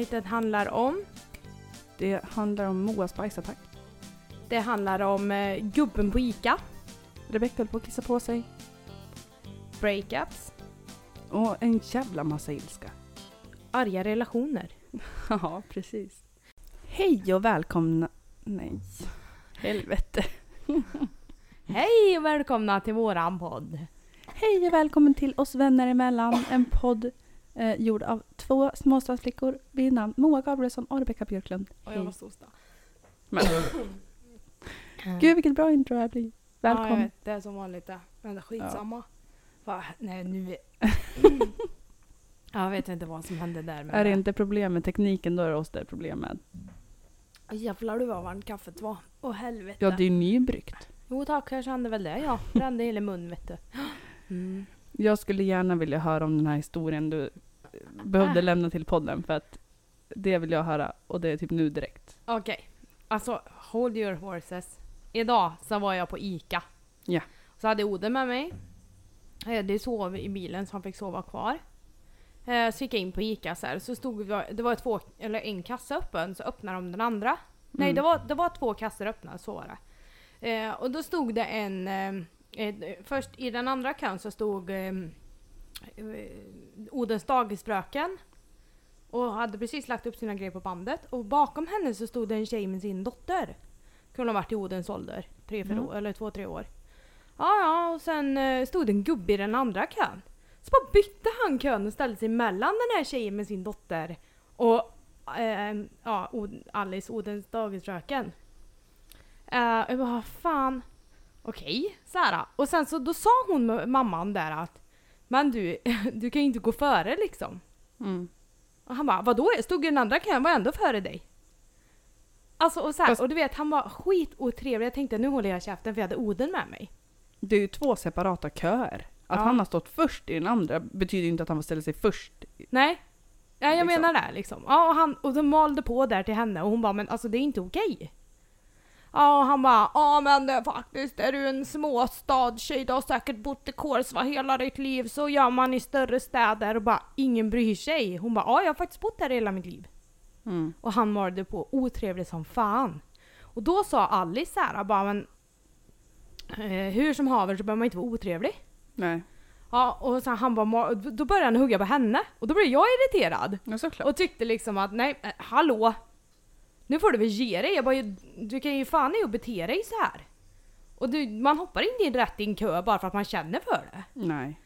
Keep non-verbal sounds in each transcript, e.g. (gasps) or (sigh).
avsnittet handlar om, Det handlar om Moas bajsattack. det handlar om eh, gubben på ICA, Rebecca höll på att kissa på sig. breakups, Och en jävla massa ilska. arga relationer. (laughs) Ja, precis. Hej och välkomna... Nej. Helvete. (laughs) Hej och välkomna till våran podd. Hej och välkommen till oss vänner emellan. En podd eh, gjord av två småstadsflickor vid namn Moa Gabrielsson och Rebecca Björklund. Och jag måste hosta. Men, gud vilket bra intro det här blir. Ja, jag Välkommen. vet, det är som vanligt det. Men det är skitsamma. Va? Nej, nu... (laughs) jag vet inte vad som hände där. Men är det inte problem med tekniken då är det oss det är problem med. Jävlar du vad varmt kaffet var. Åh helvete. Ja, det är nybryggt. Jo tack, jag kände väl det ja. Brände hela munnen vet du. (gasps) Mm. Jag skulle gärna vilja höra om den här historien du behövde lämna till podden för att det vill jag höra och det är typ nu direkt. Okej, alltså hold your horses. Idag så var jag på ICA. Ja. Så hade Oden med mig. Eh, Det sov i bilen så han fick sova kvar. Eh, Så gick jag in på ICA så här. Så stod vi, det var två, eller en kassa öppen så öppnade de den andra. Nej Mm. det var, det var två kassor öppna, så var det. Eh, och då stod det en, eh, eh, först i den andra kön så stod eh, eh, Odens dagisfröken. Och hade precis lagt upp sina grejer på bandet. Och bakom henne så stod det en tjej med sin dotter. Kunde ha varit i Odens ålder. Tre, fyra Mm. år, eller två, tre år. Ja, ja, och sen eh, stod det en gubbe i den andra kön. Så bara bytte han kön och ställde sig mellan den här tjejen med sin dotter och eh, ja, Alice, Odens dagisfröken. Uh, jag bara, fan. Okej, okay, Och sen så då sa hon med mamman där att Men du, (laughs) du kan ju inte gå före liksom. Mm. Och han bara, vadå? Jag stod i den andra kön, var ändå före dig. Alltså och så här, och du vet han var skitotrevlig. Jag tänkte nu håller jag käften för jag hade Oden med mig. Det är ju två separata köer. Att Ja. han har stått först i den andra betyder ju inte att han får ställa sig först. Nej. Ja, jag Liksom. menar det liksom. Ja, och, han, och de malde på där till henne och hon bara, men alltså det är inte okej. Ja, han bara, ja men det är faktiskt, är du en småstadstjej, du har säkert bott i Korsva hela ditt liv, så gör man i större städer och bara, ingen bryr sig. Hon bara, ja jag har faktiskt bott här hela mitt liv. Mm. Och han malde på otrevlig som fan. Och då sa Alice så här, bara, men eh, hur som haver så behöver man inte vara otrevlig. Nej. Ja, och så han bara, då började han hugga på henne. Och då blev jag irriterad. Ja, såklart. Och tyckte liksom att nej, eh, hallå! Nu får du väl ge dig. Jag bara, du kan ju fan i att bete dig så här. Och du, man hoppar inte in rätt i en kö bara för att man känner för det. Nej.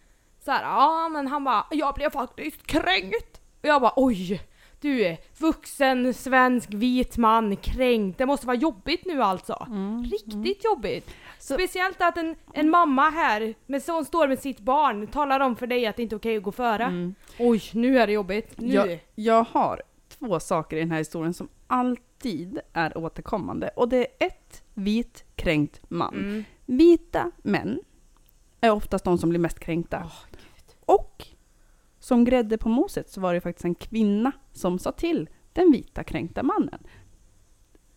Så här, ja men han bara, jag blev faktiskt kränkt. Och jag bara, oj! Du är vuxen, svensk, vit man, kränkt. Det måste vara jobbigt nu alltså. Mm. Riktigt jobbigt. Så- Speciellt att en, en mamma här, med, som står med sitt barn, talar om för dig att det inte är okej att gå före. Mm. Oj, nu är det jobbigt. Nu. Jag, jag har två saker i den här historien som alltid är återkommande. Och det är ett, vit, kränkt man. Mm. Vita män är oftast de som blir mest kränkta. Åh, Och som grädde på moset så var det faktiskt en kvinna som sa till den vita kränkta mannen.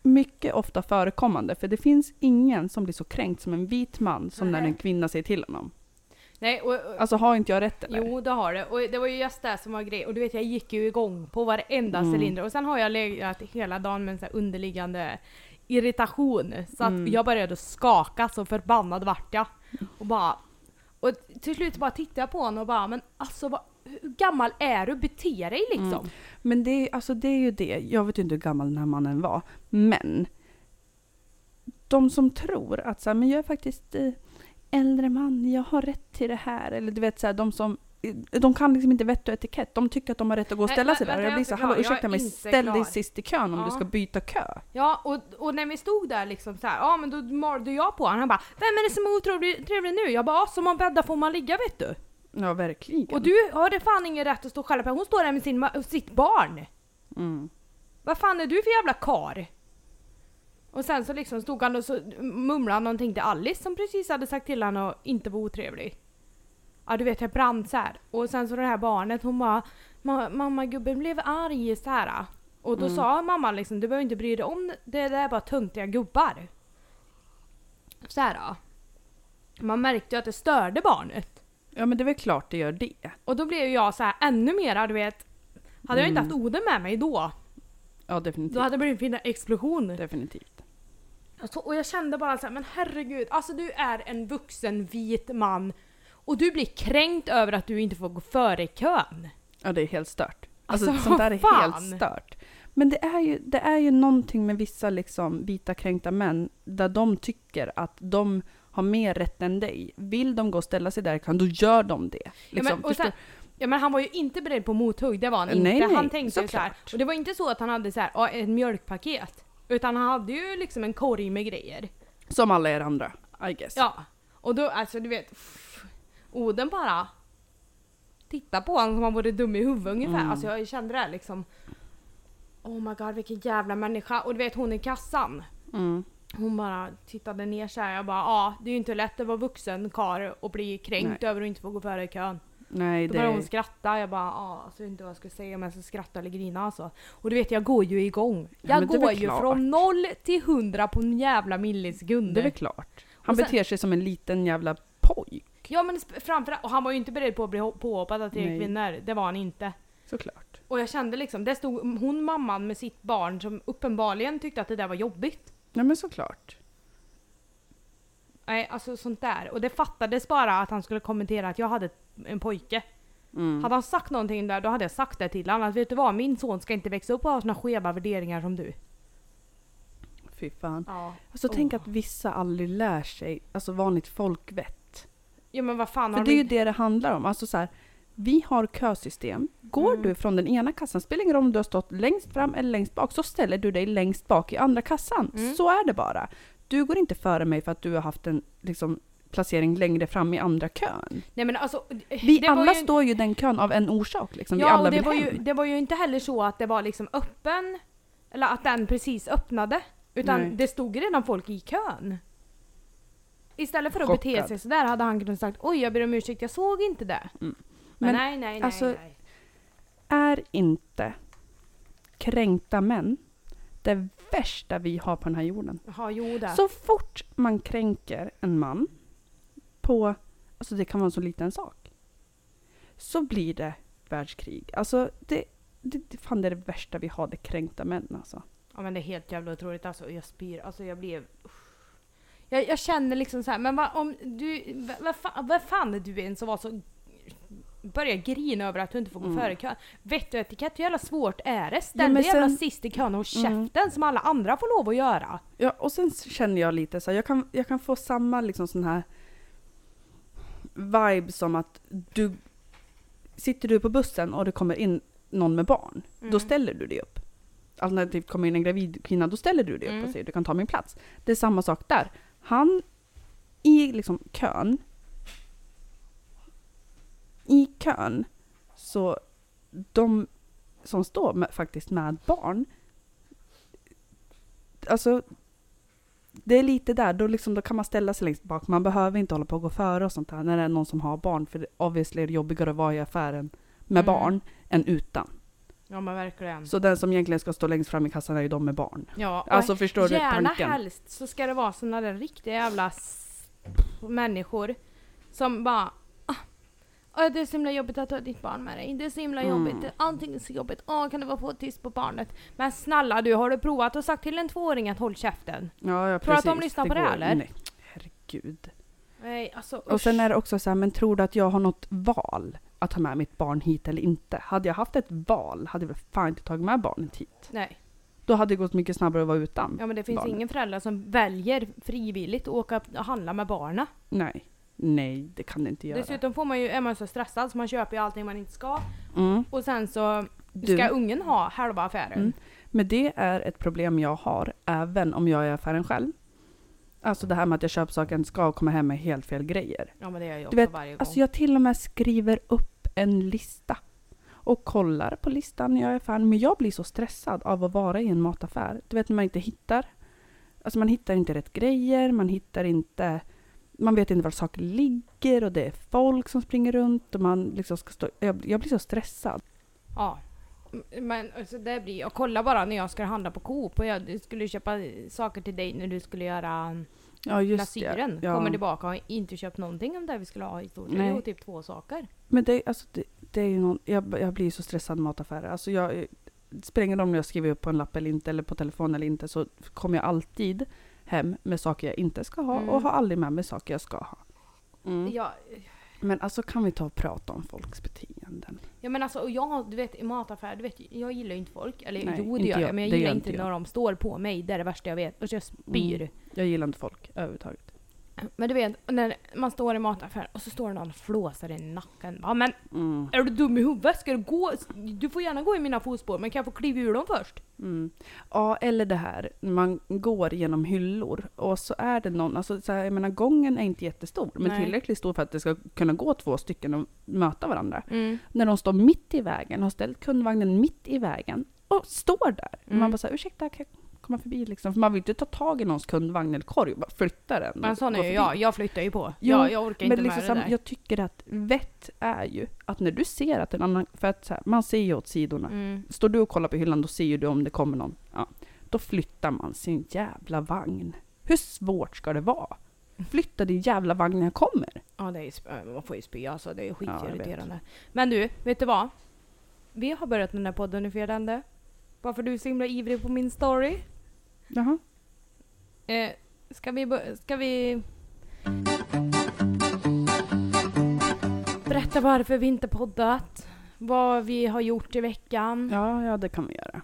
Mycket ofta förekommande, för det finns ingen som blir så kränkt som en vit man som när Nej. en kvinna säger till honom. Nej, och, och, Alltså har inte jag rätt eller? jo det har det. Och det var ju just det som var grejen. Och du vet jag gick ju igång på varenda Mm. cylinder. Och sen har jag legat hela dagen med en sån här underliggande irritation. Så att Mm. jag började skaka, så förbannad vart jag. Och bara... Och till slut bara tittade jag på honom och bara men alltså vad, hur gammal är du? Bete dig liksom. Mm. Men det, är- alltså det är ju det, jag vet ju inte hur gammal den här mannen var, men de som tror att så här, men jag är faktiskt eh, äldre man, jag har rätt till det här, eller du vet så här, de som de kan liksom inte vett och etikett. De tycker att de har rätt att gå och ställa sig där. Jag blir så, hallå ursäkta mig, ställ dig sist i kön om Ja. du ska byta kö. Ja, och, och när vi stod där liksom så här, ja men då malde jag på honom. Han bara Vem är det som är otrevlig trevlig nu? Jag bara, "Ja, som man bäddar får man ligga vet du. Ja, verkligen. Och du har det fan ingen rätt att stå och skälla på. Hon står där med sin, sitt barn. Mm. Vad fan är du för jävla kar? Och sen så liksom stod han och så mumlade han någonting till Alice som precis hade sagt till honom att inte vara otrevlig. Ja du vet jag brann så här. Och sen så det här barnet hon bara "Ma- Mamma gubben blev arg så här. Och då Mm. sa mamma liksom du behöver inte bry dig om det, det är bara töntiga gubbar. Så här. Man märkte ju att det störde barnet. Ja, men det är väl klart det gör det. Och då blev jag så här ännu mera, du vet. Hade jag inte Mm. haft Oden med mig då, Ja, definitivt. då hade det blivit en explosion. Definitivt. Och jag kände bara så här, men herregud, alltså du är en vuxen vit man och du blir kränkt över att du inte får gå före i kön. Ja, det är helt stört. Alltså, Alltså, sånt där är fan. helt stört. Men det är, ju, det är ju någonting med vissa liksom vita kränkta män där de tycker att de har mer rätt än dig. Vill de gå och ställa sig där i kön, då gör de det. Ja, Liksom, men, och förstår- sen, ja, men han var ju inte beredd på mothugg, det var han Nej, inte. nej, han tänkte ju så här, såklart. och det var inte så att han hade så här, ja, ett mjölkpaket. Utan han hade ju liksom en korg med grejer. Som alla er andra, I guess. Ja, och då alltså du vet, pff, Oden bara tittade på honom som han vore dum i huvudet ungefär. Mm. Alltså jag kände det här liksom. Oh my god vilken jävla människa. Och du vet hon i kassan. Mm. Hon bara tittade ner så här. Jag bara ja det är ju inte lätt att vara vuxen karl och bli kränkt Nej. över att inte få gå före i kön. Nej, Då det... började hon skratta. Jag bara ja alltså jag vet inte vad jag ska säga om jag ska skratta eller grina alltså. Och du vet jag går ju igång. Ja, Jag är går ju klart. från noll till hundra på en jävla millisekund. Det är väl klart. Han sen- beter sig som en liten jävla pojk. Ja men framförallt, och han var ju inte beredd på att bli ho- påhoppad av tre kvinnor. Det var han inte. Såklart. Och jag kände liksom, det stod hon mamman med sitt barn som uppenbarligen tyckte att det där var jobbigt. Nej men såklart. Nej, alltså sånt där. Och det fattades bara att han skulle kommentera att jag hade en pojke. Mm. Hade han sagt någonting där, då hade jag sagt det till honom. Att vet du vad, min son ska inte växa upp och ha såna skeva värderingar som du. Fy fan. Ja. Alltså tänk Åh. att vissa aldrig lär sig alltså vanligt folkvett. Ja men vad fan har För det är de ju det det handlar om. Alltså så här, vi har kösystem. Går Mm. du från den ena kassan, spelar ingen roll om du har stått längst fram eller längst bak, så ställer du dig längst bak i andra kassan. Mm. Så är det bara. Du går inte före mig för att du har haft en liksom, placering längre fram i andra kön. Nej men alltså. Vi alla ju- står ju i den kön av en orsak. Liksom. vi Ja alla och det vill var, hem. ju, det var ju inte heller så att det var liksom öppen, eller att den precis öppnade. Utan Nej. det stod redan folk i kön. Istället för att bete Chockad. sig sådär hade han kunnat sagt oj jag ber om ursäkt jag såg inte det. Mm. Men, Men, nej nej nej. alltså, nej. Är inte kränkta män det värsta vi har på den här jorden? Jaha jo det. Så fort man kränker en man på, alltså det kan vara en så liten sak, så blir det världskrig. Alltså det, det, det, fan det är det värsta vi har, det kränkta män alltså. Ja men det är helt jävla otroligt alltså. Jag spyr. Alltså jag blev... usch. Jag, jag känner liksom så här, men vad om du... Vad, fan, vad fan är du ens som var så... Börjar grina över att du inte får gå Mm. före kön. Vett och etikett, hur jävla svårt är det? Ställ men dig jävla sist i kön och Mm. käften som alla andra får lov att göra. Ja, och sen känner jag lite så här, jag kan, jag kan få samma liksom sån här vibe som att du sitter du på bussen och det kommer in någon med barn, Mm. då ställer du dig upp. Alternativt kommer in en gravid kvinna, då ställer du dig upp Mm. och säger du kan ta min plats. Det är samma sak där. Han i liksom kön, i kön, så de som står med, faktiskt med barn, alltså det är lite där, då, liksom, då kan man ställa sig längst bak. Man behöver inte hålla på och gå före och sånt där när det är någon som har barn. För obviously är det jobbigare att vara i affären med Mm. barn än utan. Ja men verkligen. Så den som egentligen ska stå längst fram i kassan är ju de med barn. Ja, Alltså förstår du gärna helst så ska det vara såna där riktiga jävla människor som bara "Ah, Åh, det är så himla jobbigt att ha ditt barn med dig. Det är så himla Mm. jobbigt. Allting är så jobbigt. Åh, kan du bara få tyst på barnet? Men snälla du, har du provat och sagt till en tvååring att håll käften? Ja, ja Tror du att precis. de lyssnar på det, går- eller? Nej, herregud. Nej, alltså Och sen usch. är det också så här, men tror du att jag har något val att ta med mitt barn hit eller inte? Hade jag haft ett val hade jag väl fan inte tagit med barnet hit. Nej. Då hade det gått mycket snabbare att vara utan. Ja men det finns barnet. ingen förälder som väljer frivilligt att åka och handla med barnen. Nej. Nej, det kan det inte göra. Dessutom får man ju, är man så stressad så man köper ju allting man inte ska. Mm. Och sen så Du. ska ungen ha halva affären. Mm. Men det är ett problem jag har även om jag är i affären själv. Alltså det här med att jag köper saker jag inte ska och kommer hem med helt fel grejer. Ja men det gör jag Du också vet, varje gång. Alltså jag till och med skriver upp en lista och kollar på listan när jag är i affären. Men jag blir så stressad av att vara i en mataffär. Du vet när man inte hittar. Alltså man hittar inte rätt grejer, man hittar inte man vet inte var saker ligger och det är folk som springer runt och man liksom ska stå... Jag, jag blir så stressad. Ja. Men alltså det blir, jag kollar bara när jag ska handla på Coop och jag skulle köpa saker till dig när du skulle göra Ja just glasyren. Ja. Kommer tillbaka och har inte köpt någonting om det vi skulle ha i stort sett. Nej. Jo, typ två saker. Men det, alltså det, det är ju någon, jag, jag blir så stressad i mataffärer. Alltså jag, spelar ingen roll om jag skriver upp på en lapp eller inte, eller på telefon eller inte, så kommer jag alltid hem med saker jag inte ska ha Mm. och har aldrig med mig saker jag ska ha. Mm. Ja, Men alltså kan vi ta och prata om folks beteenden? ja men alltså och jag, du vet i mataffär, du vet jag gillar ju inte folk. Eller Nej, jo det inte gör jag, men jag gillar inte inte jag. när de står på mig. Det är det värsta jag vet. Och så jag spyr. Mm. Jag gillar inte folk överhuvudtaget. Men du vet, när man står i mataffär och så står det någon och flåsar i nacken. Ja, men Mm. är du dum i huvudet? Ska du gå? Du får gärna gå i mina fotspår, men kan jag få kliva ur dem först? Mm. Ja, eller det här, man går genom hyllor och så är det någon, alltså så här, jag menar gången är inte jättestor, men Nej. tillräckligt stor för att det ska kunna gå två stycken och möta varandra. Mm. När de står mitt i vägen, har ställt kundvagnen mitt i vägen och står där. Mm. Man bara såhär, ursäkta, kan jag komma förbi liksom? För man vill inte ta tag i någons kundvagn eller korg och bara flytta den. Men sån är ju jag. Jag flyttar ju på. Jo, jag, jag orkar inte Men liksom, med det där. jag tycker att vett är ju att när du ser att en annan, för att här, man ser ju åt sidorna. Mm. Står du och kollar på hyllan då ser ju du om det kommer någon. Ja. Då flyttar man sin jävla vagn. Hur svårt ska det vara? Flytta din jävla vagn när jag kommer. Ja, det är, man får ju spy alltså. Det är Ja, skitirriterande. Men du, vet du vad? Vi har börjat den här podden nu Fredande. Bara för du är så himla ivrig på min story. Jaha. Eh, ska vi... Ska vi... Berätta varför vi inte poddat. Vad vi har gjort i veckan. Ja, ja, det kan vi göra.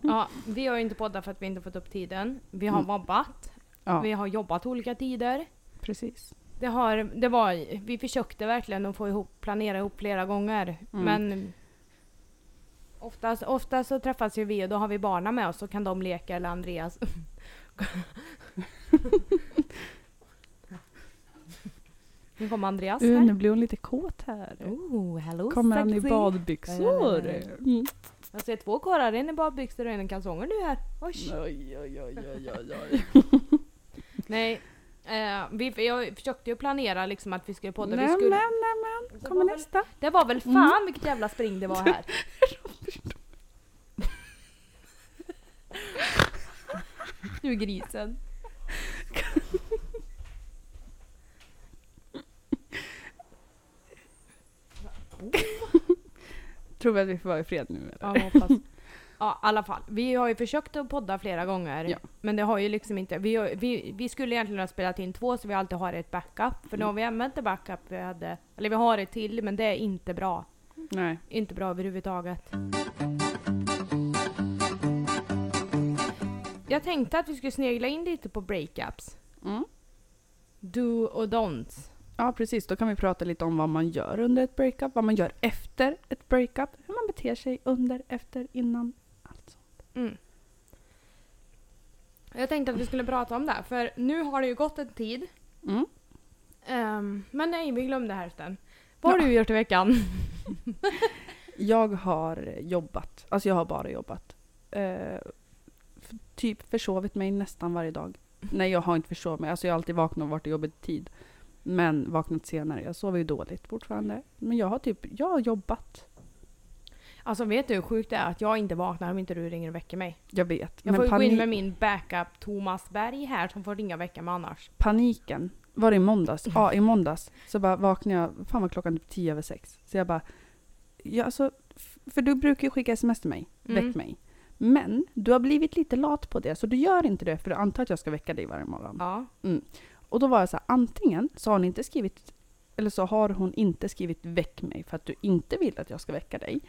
Ja, vi har ju inte poddat för att vi inte fått upp tiden. Vi har Mm. vabbat. Ja, Vi har jobbat olika tider. precis. Det, har, det var, vi försökte verkligen att få ihop, planera ihop flera gånger. Mm. Men oftast, oftast så träffas ju vi och då har vi barnen med oss så kan de leka eller Andreas. (laughs) nu kommer Andreas Uh, här. nu blir hon lite kåt här. Oh, hello Kommer han i sexy. badbyxor? Mm. Jag ser två karlar, en i badbyxor och en i kalsonger nu här. Oj, oj, oj, oj, oj, oj. Nej, eh, vi, jag försökte ju planera liksom att vi skulle podda. Nej, vi skulle, men, nej, men. Kommer väl- nästa. Det var väl fan Mm. vilket jävla spring det var här. du grisen. Tror vi att vi får vara i fred nu eller? Ja, hoppas. Ja, i alla fall. Vi har ju försökt att podda flera gånger. Ja. Men det har ju liksom inte... Vi, har- vi, vi skulle egentligen ha spelat in två så vi alltid har ett backup. För nu har vi använt det backup vi hade. Eller vi har ett till men det är inte bra. Nej. Inte bra överhuvudtaget. Jag tänkte att vi skulle snegla in lite på breakups. Mm. Do och don'ts. Ja, precis. Då kan vi prata lite om vad man gör under ett breakup, vad man gör efter ett breakup, hur man beter sig under, efter, innan. Mm. Jag tänkte att vi skulle prata om det, för nu har det ju gått en tid. Mm. Ehm, men nej, vi glömde hälften. Vad har Ja. du gjort i veckan? (laughs) Jag har jobbat, alltså jag har bara jobbat. F- typ försovit mig nästan varje dag. Nej, jag har inte försovit mig. Alltså jag har alltid vaknat och varit i jobbet tid. Men vaknat senare. Jag sover ju dåligt fortfarande. Men jag har typ, jag har jobbat. Alltså vet du hur sjukt det är att jag inte vaknar om inte du ringer och väcker mig? Jag vet. Jag får gå in med min backup Thomas Berg här som får ringa och väcka mig annars. paniken. Var det i måndags? (laughs) Ja, i måndags. Så bara vaknade jag, fan var klockan typ tio över sex. Så jag bara, ja alltså, för du brukar ju skicka sms till mig, Mm. väck mig. Men du har blivit lite lat på det, så du gör inte det för du antar att jag ska väcka dig varje morgon. Ja. Och då var jag så här, antingen så har hon inte skrivit, eller så har hon inte skrivit väck mig för att du inte vill att jag ska väcka dig.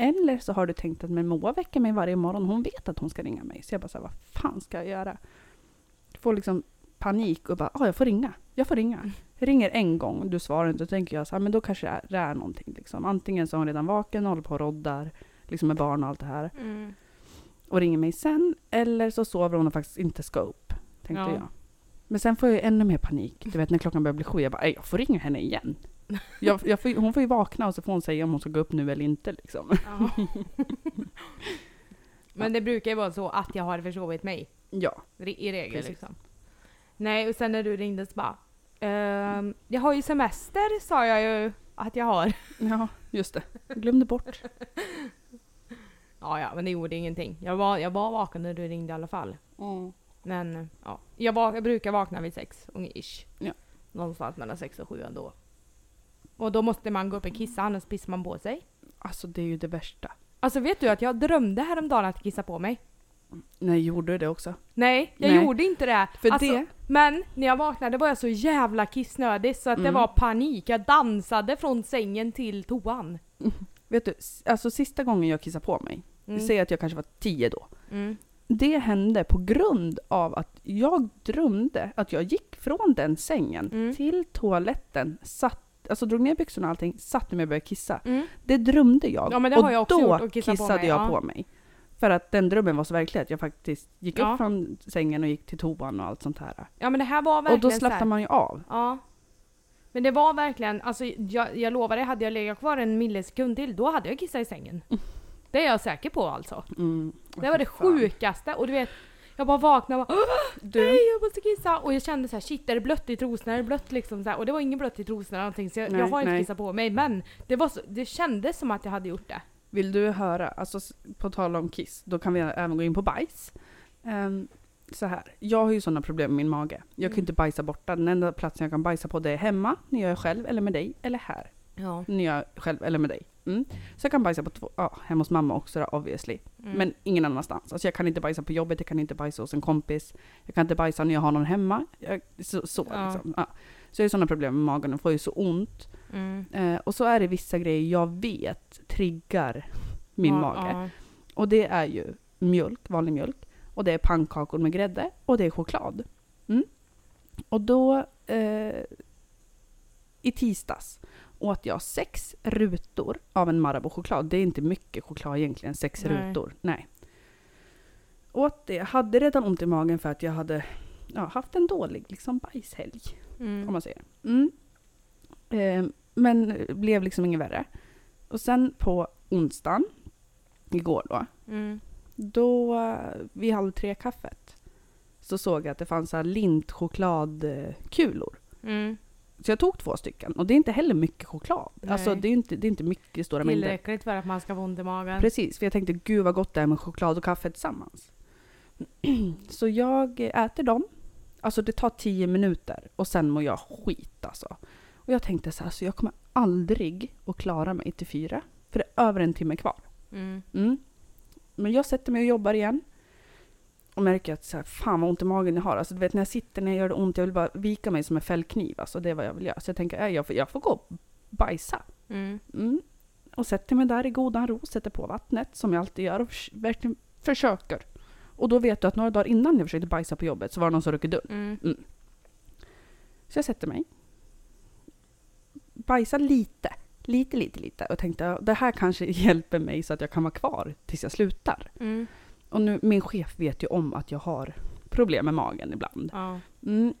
Eller så har du tänkt att men Moa väcker mig varje morgon, hon vet att hon ska ringa mig. Så jag bara så här, vad fan ska jag göra? Får liksom panik och bara, ja jag får ringa. Jag får ringa. Jag ringer en gång du svarar inte, då tänker jag så här, men då kanske det är, någonting. Liksom. Antingen så är hon redan vaken och håller på och roddar, liksom med barn och allt det här. Mm. Och ringer mig sen, eller så sover hon och faktiskt inte ska upp. Tänkte Ja. jag. Men sen får jag ännu mer panik. Du vet när klockan börjar bli sju, jag bara, "Nej, jag får ringa henne igen. (laughs) Jag, jag får, hon får ju vakna och så får hon säga om hon ska gå upp nu eller inte. Liksom. Ja. (laughs) Men det brukar ju vara så att jag har försovit mig. Ja, I regel Precis. liksom. Nej, och sen när du ringde så bara ehm, Jag har ju semester sa jag ju att jag har. (laughs) ja just det. Jag glömde bort. Ja, ja, men det gjorde ingenting. Jag var, jag var vaken när du ringde i alla fall. Mm. Men ja, jag, var, jag brukar vakna vid sex, ungefär. Ja. Någonstans mellan sex och sju ändå. Och då måste man gå upp och kissa annars pissar man på sig. Alltså det är ju det värsta. Alltså vet du att jag drömde häromdagen att kissa på mig? Nej, gjorde du det också? Nej, jag Nej. gjorde inte det. För alltså, det, Men när jag vaknade var jag så jävla kissnödig så att det Mm. var panik. Jag dansade från sängen till toan. (laughs) vet du, alltså sista gången jag kissade på mig, Mm. säg att jag kanske var tio då. Mm. Det hände på grund av att jag drömde att jag gick från den sängen Mm. till toaletten, satt, alltså drog ner byxorna och allting, satt mig och började kissa. Mm. Det drömde jag. Ja, det och har jag också då gjort och kissat på kissade mig, jag ja. på mig. För att den drömmen var så verklig att jag faktiskt gick Ja. upp från sängen och gick till toan och allt sånt här. Ja men det här var verkligen Och då slappnar man ju av. Ja. Men det var verkligen, alltså jag, jag lovar dig, hade jag legat kvar en millisekund till, då hade jag kissat i sängen. Det är jag säker på alltså. Mm. Det var det sjukaste och du vet, jag bara vaknade och bara "Åh, Du, nej jag måste kissa! Och jag kände så här, shit är det blött i trosorna? Är det blött liksom så här? Och det var inget blött i trosorna eller någonting så jag, Nej, jag har inte nej. kissat på mig men det, var så, det kändes som att jag hade gjort det. vill du höra, alltså på tal om kiss, då kan vi även gå in på bajs. Ehm, så här, jag har ju sådana problem med min mage. Jag kan ju Mm. inte bajsa borta. Den enda platsen jag kan bajsa på det är hemma, när jag är själv eller med dig, eller här. Ja. När jag är själv eller med dig. Mm. Så jag kan bajsa på två, ja, hemma hos mamma också då, obviously. Mm. Men ingen annanstans. Alltså jag kan inte bajsa på jobbet, jag kan inte bajsa hos en kompis. Jag kan inte bajsa när jag har någon hemma. Jag, så så, Ja. liksom. ja. så jag har sådana problem med magen och får ju så ont. Mm. Eh, och så är det vissa grejer jag vet triggar min Ja, mage. Och det är ju mjölk, vanlig mjölk. Och det är pannkakor med grädde. Och det är choklad. Mm. Och då eh, i tisdags åt jag sex rutor av en Marabou-choklad. Det är inte mycket choklad egentligen, sex Nej. rutor. Nej. Åt det. Jag hade redan ont i magen för att jag hade ja, haft en dålig liksom, bajshelg om Mm. man säger. Mm. Eh, men blev liksom inget värre. Och sen på onsdagen, igår då, Mm. då eh, vid halv tre kaffet så såg jag att det fanns lintchokladkulor. Mm. Så jag tog två stycken och det är inte heller mycket choklad. Nej. Alltså det är inte, det är inte mycket stora mängder. Tillräckligt för att man ska få ont i magen. Precis, för jag tänkte gud vad gott det är med choklad och kaffe tillsammans. (clears throat) Så jag äter dem. Alltså det tar tio minuter och sen mår jag skit alltså. Och jag tänkte så här, så jag kommer aldrig att klara mig till fyra. För det är över en timme kvar. Mm. Mm. Men jag sätter mig och jobbar igen. Och märker att så här, fan vad ont i magen jag har. Alltså du vet när jag sitter, när jag gör det ont, jag vill bara vika mig som en fällkniv. Alltså det är vad jag vill göra. Så jag tänker, äh, jag, får, jag får gå och bajsa. Mm. Mm. Och sätter mig där i godan ro, sätter på vattnet som jag alltid gör och verkligen försöker. Och då vet du att några dagar innan jag försökte bajsa på jobbet så var det någon som ryckte dörren. Mm. Så jag sätter mig. Bajsar lite. Lite, lite, lite. Och tänkte ja, det här kanske (laughs) hjälper mig så att jag kan vara kvar tills jag slutar. Mm. Och nu, min chef vet ju om att jag har problem med magen ibland. Ja. Mm.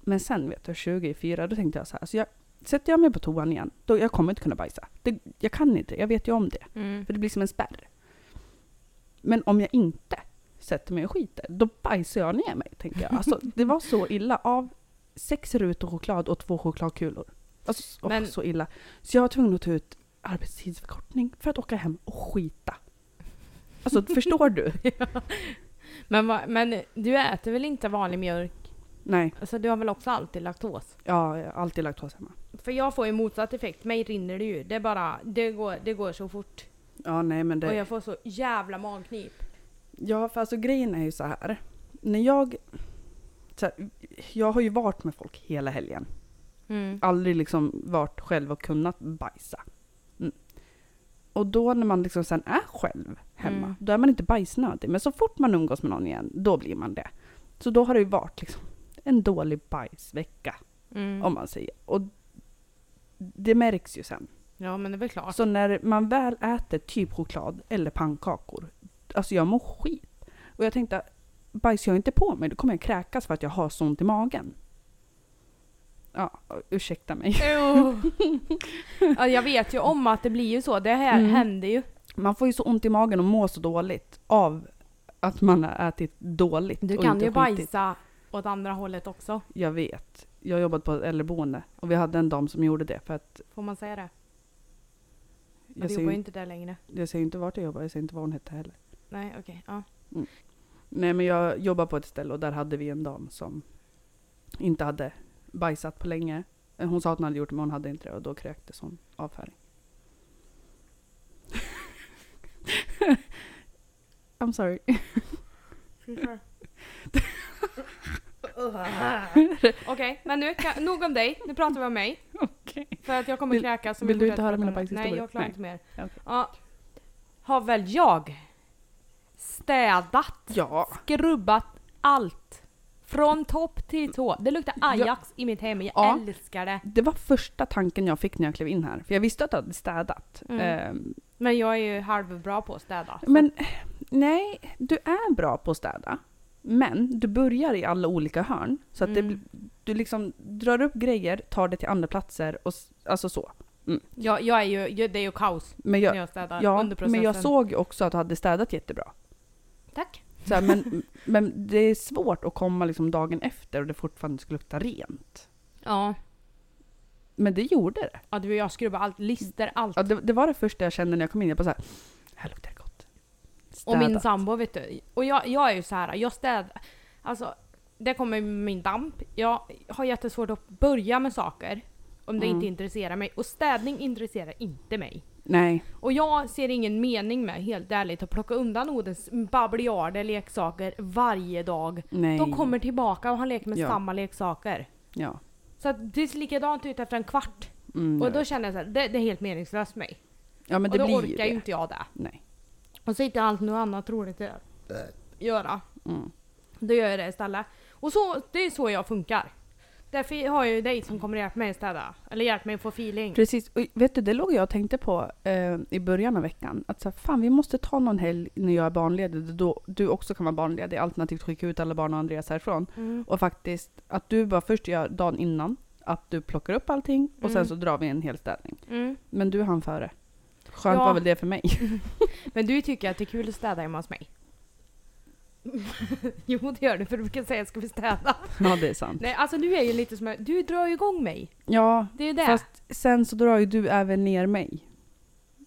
Men sen vet du, 20 i fyra, då tänkte jag så här. Så jag, sätter jag mig på toan igen, då jag kommer inte kunna bajsa. Det, jag kan inte, jag vet ju om det. Mm. För det blir som en spärr. Men om jag inte sätter mig och skiter, då bajsar jag ner mig, tänker jag. Alltså, det var så illa. Av sex rutor choklad och två chokladkulor. Alltså, Men- så illa. Så jag var tvungen att ta ut arbetstidsförkortning för att åka hem och skita. Alltså, förstår du? (laughs) Men, va, men du äter väl inte vanlig mjölk? Nej, Alltså du har väl också alltid laktos? ja, alltid laktos hemma. För jag får ju motsatt effekt, mig rinner det ju. Det är bara, det går, det går så fort. Ja, nej men Och det... jag får så jävla magknip. Ja, för alltså grejen är ju så här. När jag... Så här, jag har ju varit med folk hela helgen. Mm. aldrig liksom varit själv och kunnat bajsa. Och då när man liksom sen är själv hemma, Mm. då är man inte bajsnödig. Men så fort man umgås med någon igen, då blir man det. Så då har det ju varit liksom en dålig bajsvecka, Mm. om man säger. Och det märks ju sen. Ja men det är väl klart. Så när man väl äter typ choklad eller pannkakor, alltså jag mår skit. Och jag tänkte, bajsar jag inte på mig, då kommer jag kräkas för att jag har så ont i magen. Ja, ursäkta mig. Ja, jag vet ju om att det blir ju så. Det här Mm. händer ju. Man får ju så ont i magen och mår så dåligt av att man har ätit dåligt. Du kan ju bajsa åt andra hållet också. Jag vet. Jag jobbat på ett äldreboende och vi hade en dam som gjorde det för att Får man säga det? Jag du jobbar ju inte där längre. jag säger inte vart jag jobbar, jag säger inte vad hon hette heller. Nej okej. Ja. Nej men jag jobbar på ett ställe och där hade vi en dam som inte hade bajsat på länge. Eh, Hon sa att hon hade gjort det men hon hade inte det och då kräktes hon avföring. (laughs) I'm sorry. (laughs) Okej, men nu, kan, nog om dig. Nu pratar vi om mig. (laughs) Okej. För att jag kommer Vill- kräkas. vill vi du inte höra mina det. Nej, bajshistorier? jag klarar Nej. inte mer. Okej. Ja. Har väl jag städat, Ja. skrubbat allt. Från topp till tå. Det luktar Ajax i mitt hem. Jag Ja. älskar det. Det var första tanken jag fick när jag klev in här. För jag visste att du hade städat. Mm. Ehm, Men jag är ju halvbra på att städa. så- men nej, du är bra på att städa. Men du börjar i alla olika hörn. Så att det, Mm. blir- du liksom drar upp grejer, tar det till andra platser och s- alltså så. jag, jag är ju, jag- det är ju kaos Men när jag, jag städar ja, under processen. men jag såg ju också att du hade städat jättebra. Tack. Så här, men, men det är svårt att komma liksom dagen efter och det fortfarande ska lukta rent. Ja. Men det gjorde det. ja, du och jag skrubbar allt. Lister, allt. Ja, det, det var det första jag kände när jag kom in. Jag bara så här, här luktar det gott. Och min Städat. sambo vet du. Och jag, jag är ju så här, jag städar. Alltså, det kommer min damp. Jag har jättesvårt att börja med saker. Om det Mm. inte intresserar mig. Och städning intresserar inte mig. Nej, Och jag ser ingen mening med, helt ärligt, att plocka undan Odens babliarder leksaker varje dag. nej. De kommer tillbaka och han leker med Ja. samma leksaker. Ja. Så att det ser likadant ut efter en kvart. Mm, och jag då vet. känner jag så här, det, det är helt meningslöst för mig. ja, men och det då blir orkar ju ju inte jag det. Nej. Och så hittar jag allt något annat roligt att göra. Mm. Då gör jag det istället. Och så, det är så jag funkar. Därför har jag ju dig som kommer hjälpa mig städa. Eller hjälpa mig få feeling. Precis. Och vet du, det låg jag och tänkte på eh, i början av veckan. Att så här, fan, vi måste ta någon helg när jag är barnledig. Då du också kan vara barnledig. Alternativt skicka ut alla barn och Andreas härifrån. Mm. Och faktiskt att du bara först gör dagen innan. Att du plockar upp allting och sen Mm. så drar vi en hel städning. Mm. Men du hann före. Skönt Ja. var väl det för mig. (laughs) Men du tycker att det är kul att städa hemma hos mig? (laughs) jo det gör du för du brukar säga ska vi städa. ja, det är sant. Nej alltså du är ju lite som, du drar ju igång mig. Ja, Det är det. fast sen så drar ju du även ner mig.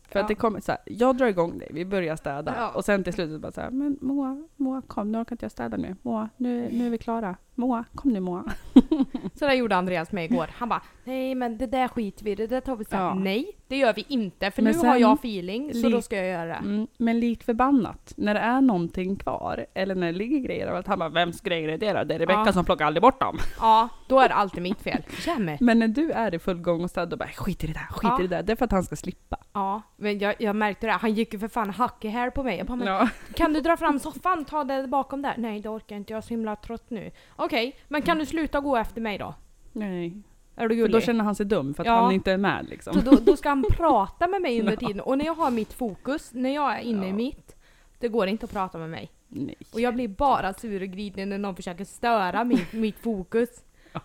För Ja. att det kommer så här, jag drar igång dig, vi börjar städa. Ja. Och sen till slut bara så här, men Moa, Moa kom, nu orkar inte jag städa nu. Moa, nu, nu är vi klara. Moa, kom nu Moa. (laughs) Så där gjorde Andreas med igår. Han bara nej men det där skiter vi det där tar vi sen. Ja. Nej det gör vi inte för Men nu har sen- jag feeling så då ska jag göra det. Mm, men likt förbannat, när det är någonting kvar, eller när det ligger grejer överallt, han bara, vems grejer är det då? Det är Rebecka Ja. som plockar aldrig bort dem. Ja då är det alltid mitt fel. Jämme. Men när du är i full gång och städar, då bara, skit i det där, skit Ja. i det där. Det är för att han ska slippa. Ja men jag, jag märkte det. Han gick ju för fan hack i här på mig. Jag bara, men Ja. Kan du dra fram soffan? Ta det bakom där. Nej det orkar inte, jag är så himla trött nu. Okej, men kan du sluta gå efter mig då? Nej. Är du För då känner han sig dum, för att Ja. han inte är med liksom. Så då, då ska han (laughs) prata med mig under tiden. Och när jag har mitt fokus, när jag är inne i Ja. mitt, det går inte att prata med mig. Nej. Och jag blir bara sur och grinig när någon försöker störa mitt, (laughs) mitt fokus.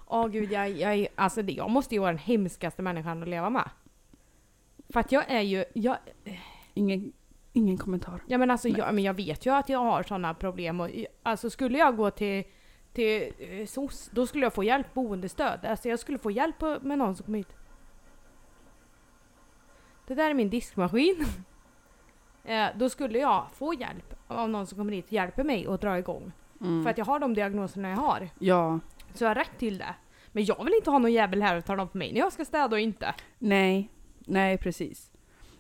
Åh gud, jag, jag, är- alltså det, jag måste ju vara den hemskaste människan att leva med. För att jag är ju, jag, Ingen, ingen kommentar. ja men alltså jag, men jag vet ju att jag har sådana problem och alltså skulle jag gå till till eh, SOS, då skulle jag få hjälp boendestöd. Alltså jag skulle få hjälp med någon som kom hit. Det där är min diskmaskin. (laughs) eh, då skulle jag få hjälp av någon som kommer hit och hjälper mig att dra igång. Mm. För att jag har de diagnoserna jag har. Ja. Så jag har rätt till det. Men jag vill inte ha någon jävel här och tala om för mig när jag ska städa och inte. Nej. Nej, precis.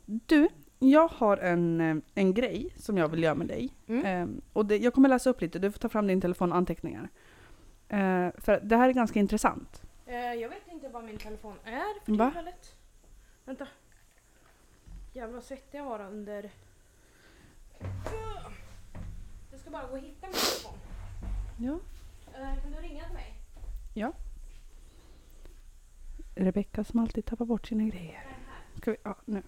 Du, jag har en, eh, en grej som jag vill göra med dig. Mm. Ehm, och det, jag kommer läsa upp lite, du får ta fram din telefon och anteckningar. Eh, för det här är ganska intressant. Eh, jag vet inte vad min telefon är för Va? tillfället. Vänta. Jävlar vad svettig jag var under... Jag ska bara gå och hitta min telefon. Ja. Eh, kan du ringa till mig? Rebecka som alltid tappar bort sina grejer. Ska vi, ja, nu.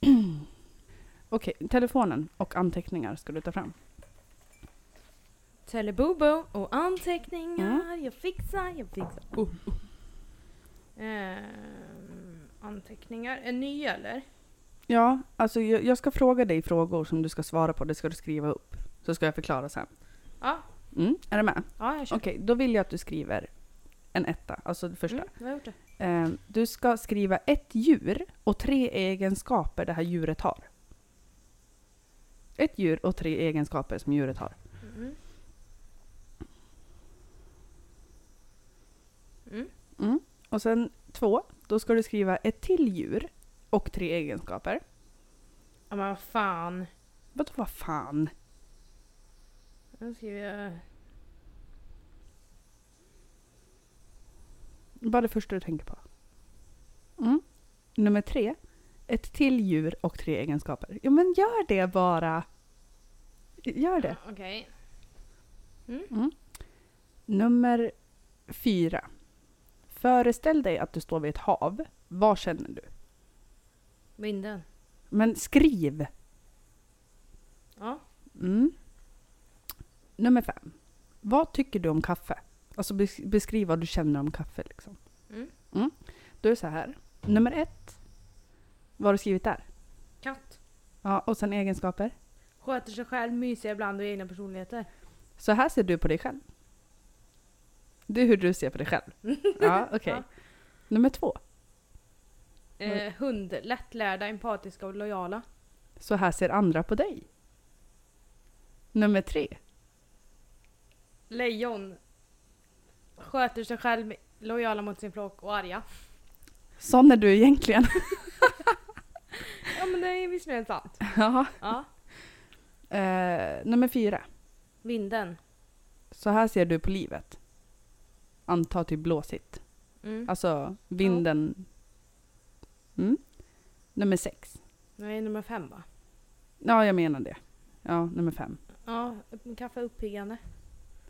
(clears throat) Okej, telefonen och anteckningar ska du ta fram. Telebobo och anteckningar. Jag fixar, jag fixar. Oh. Ehm, anteckningar. En ny eller? Ja, alltså jag, jag ska fråga dig frågor som du ska svara på. Det ska du skriva upp. Så ska jag förklara sen. Ja, Mm, är du med? ja jag kör. Okej, då vill jag att du skriver en etta, alltså det första. Mm, jag har gjort det. Eh, du ska skriva ett djur och tre egenskaper det här djuret har. Ett djur och tre egenskaper som djuret har. Mm. Mm. Mm. Och sen två, då ska du skriva ett till djur och tre egenskaper. Ja men vad fan. Vadå vad fan? Nu skriver jag... Bara det första du tänker på. Mm. Nummer tre, ett till djur och tre egenskaper. Ja men gör det bara. Gör det. Okej. Mm. Nummer fyra. Föreställ dig att du står vid ett hav. Vad känner du? Vinden. Men skriv! Ja. Mm. Nummer fem. Vad tycker du om kaffe? Alltså bes- beskriv vad du känner om kaffe. Liksom. Mm. Då är det så här. Nummer ett. Vad har du skrivit där? Katt. Ja, och sen egenskaper. Sköter sig själv, mysiga ibland och egna personligheter. Så här ser du på dig själv. Det är hur du ser på dig själv. (laughs) Ja, okej. Ja. Nummer två. Eh, hund. Lättlärda, empatiska och lojala. Så här ser andra på dig. Nummer tre. Lejon. Sköter sig själv, lojala mot sin flock och arga. Sån är du egentligen. (laughs) (laughs) Ja men det är visserligen sant. ja. Ja. Eh, nummer fyra. Vinden. Så här ser du på livet. Anta typ blåsigt. Mm. Alltså vinden. Mm. Nummer sex. Nej, nummer fem va? Ja, jag menar det. Ja, nummer fem. Ja, kaffe uppiggande.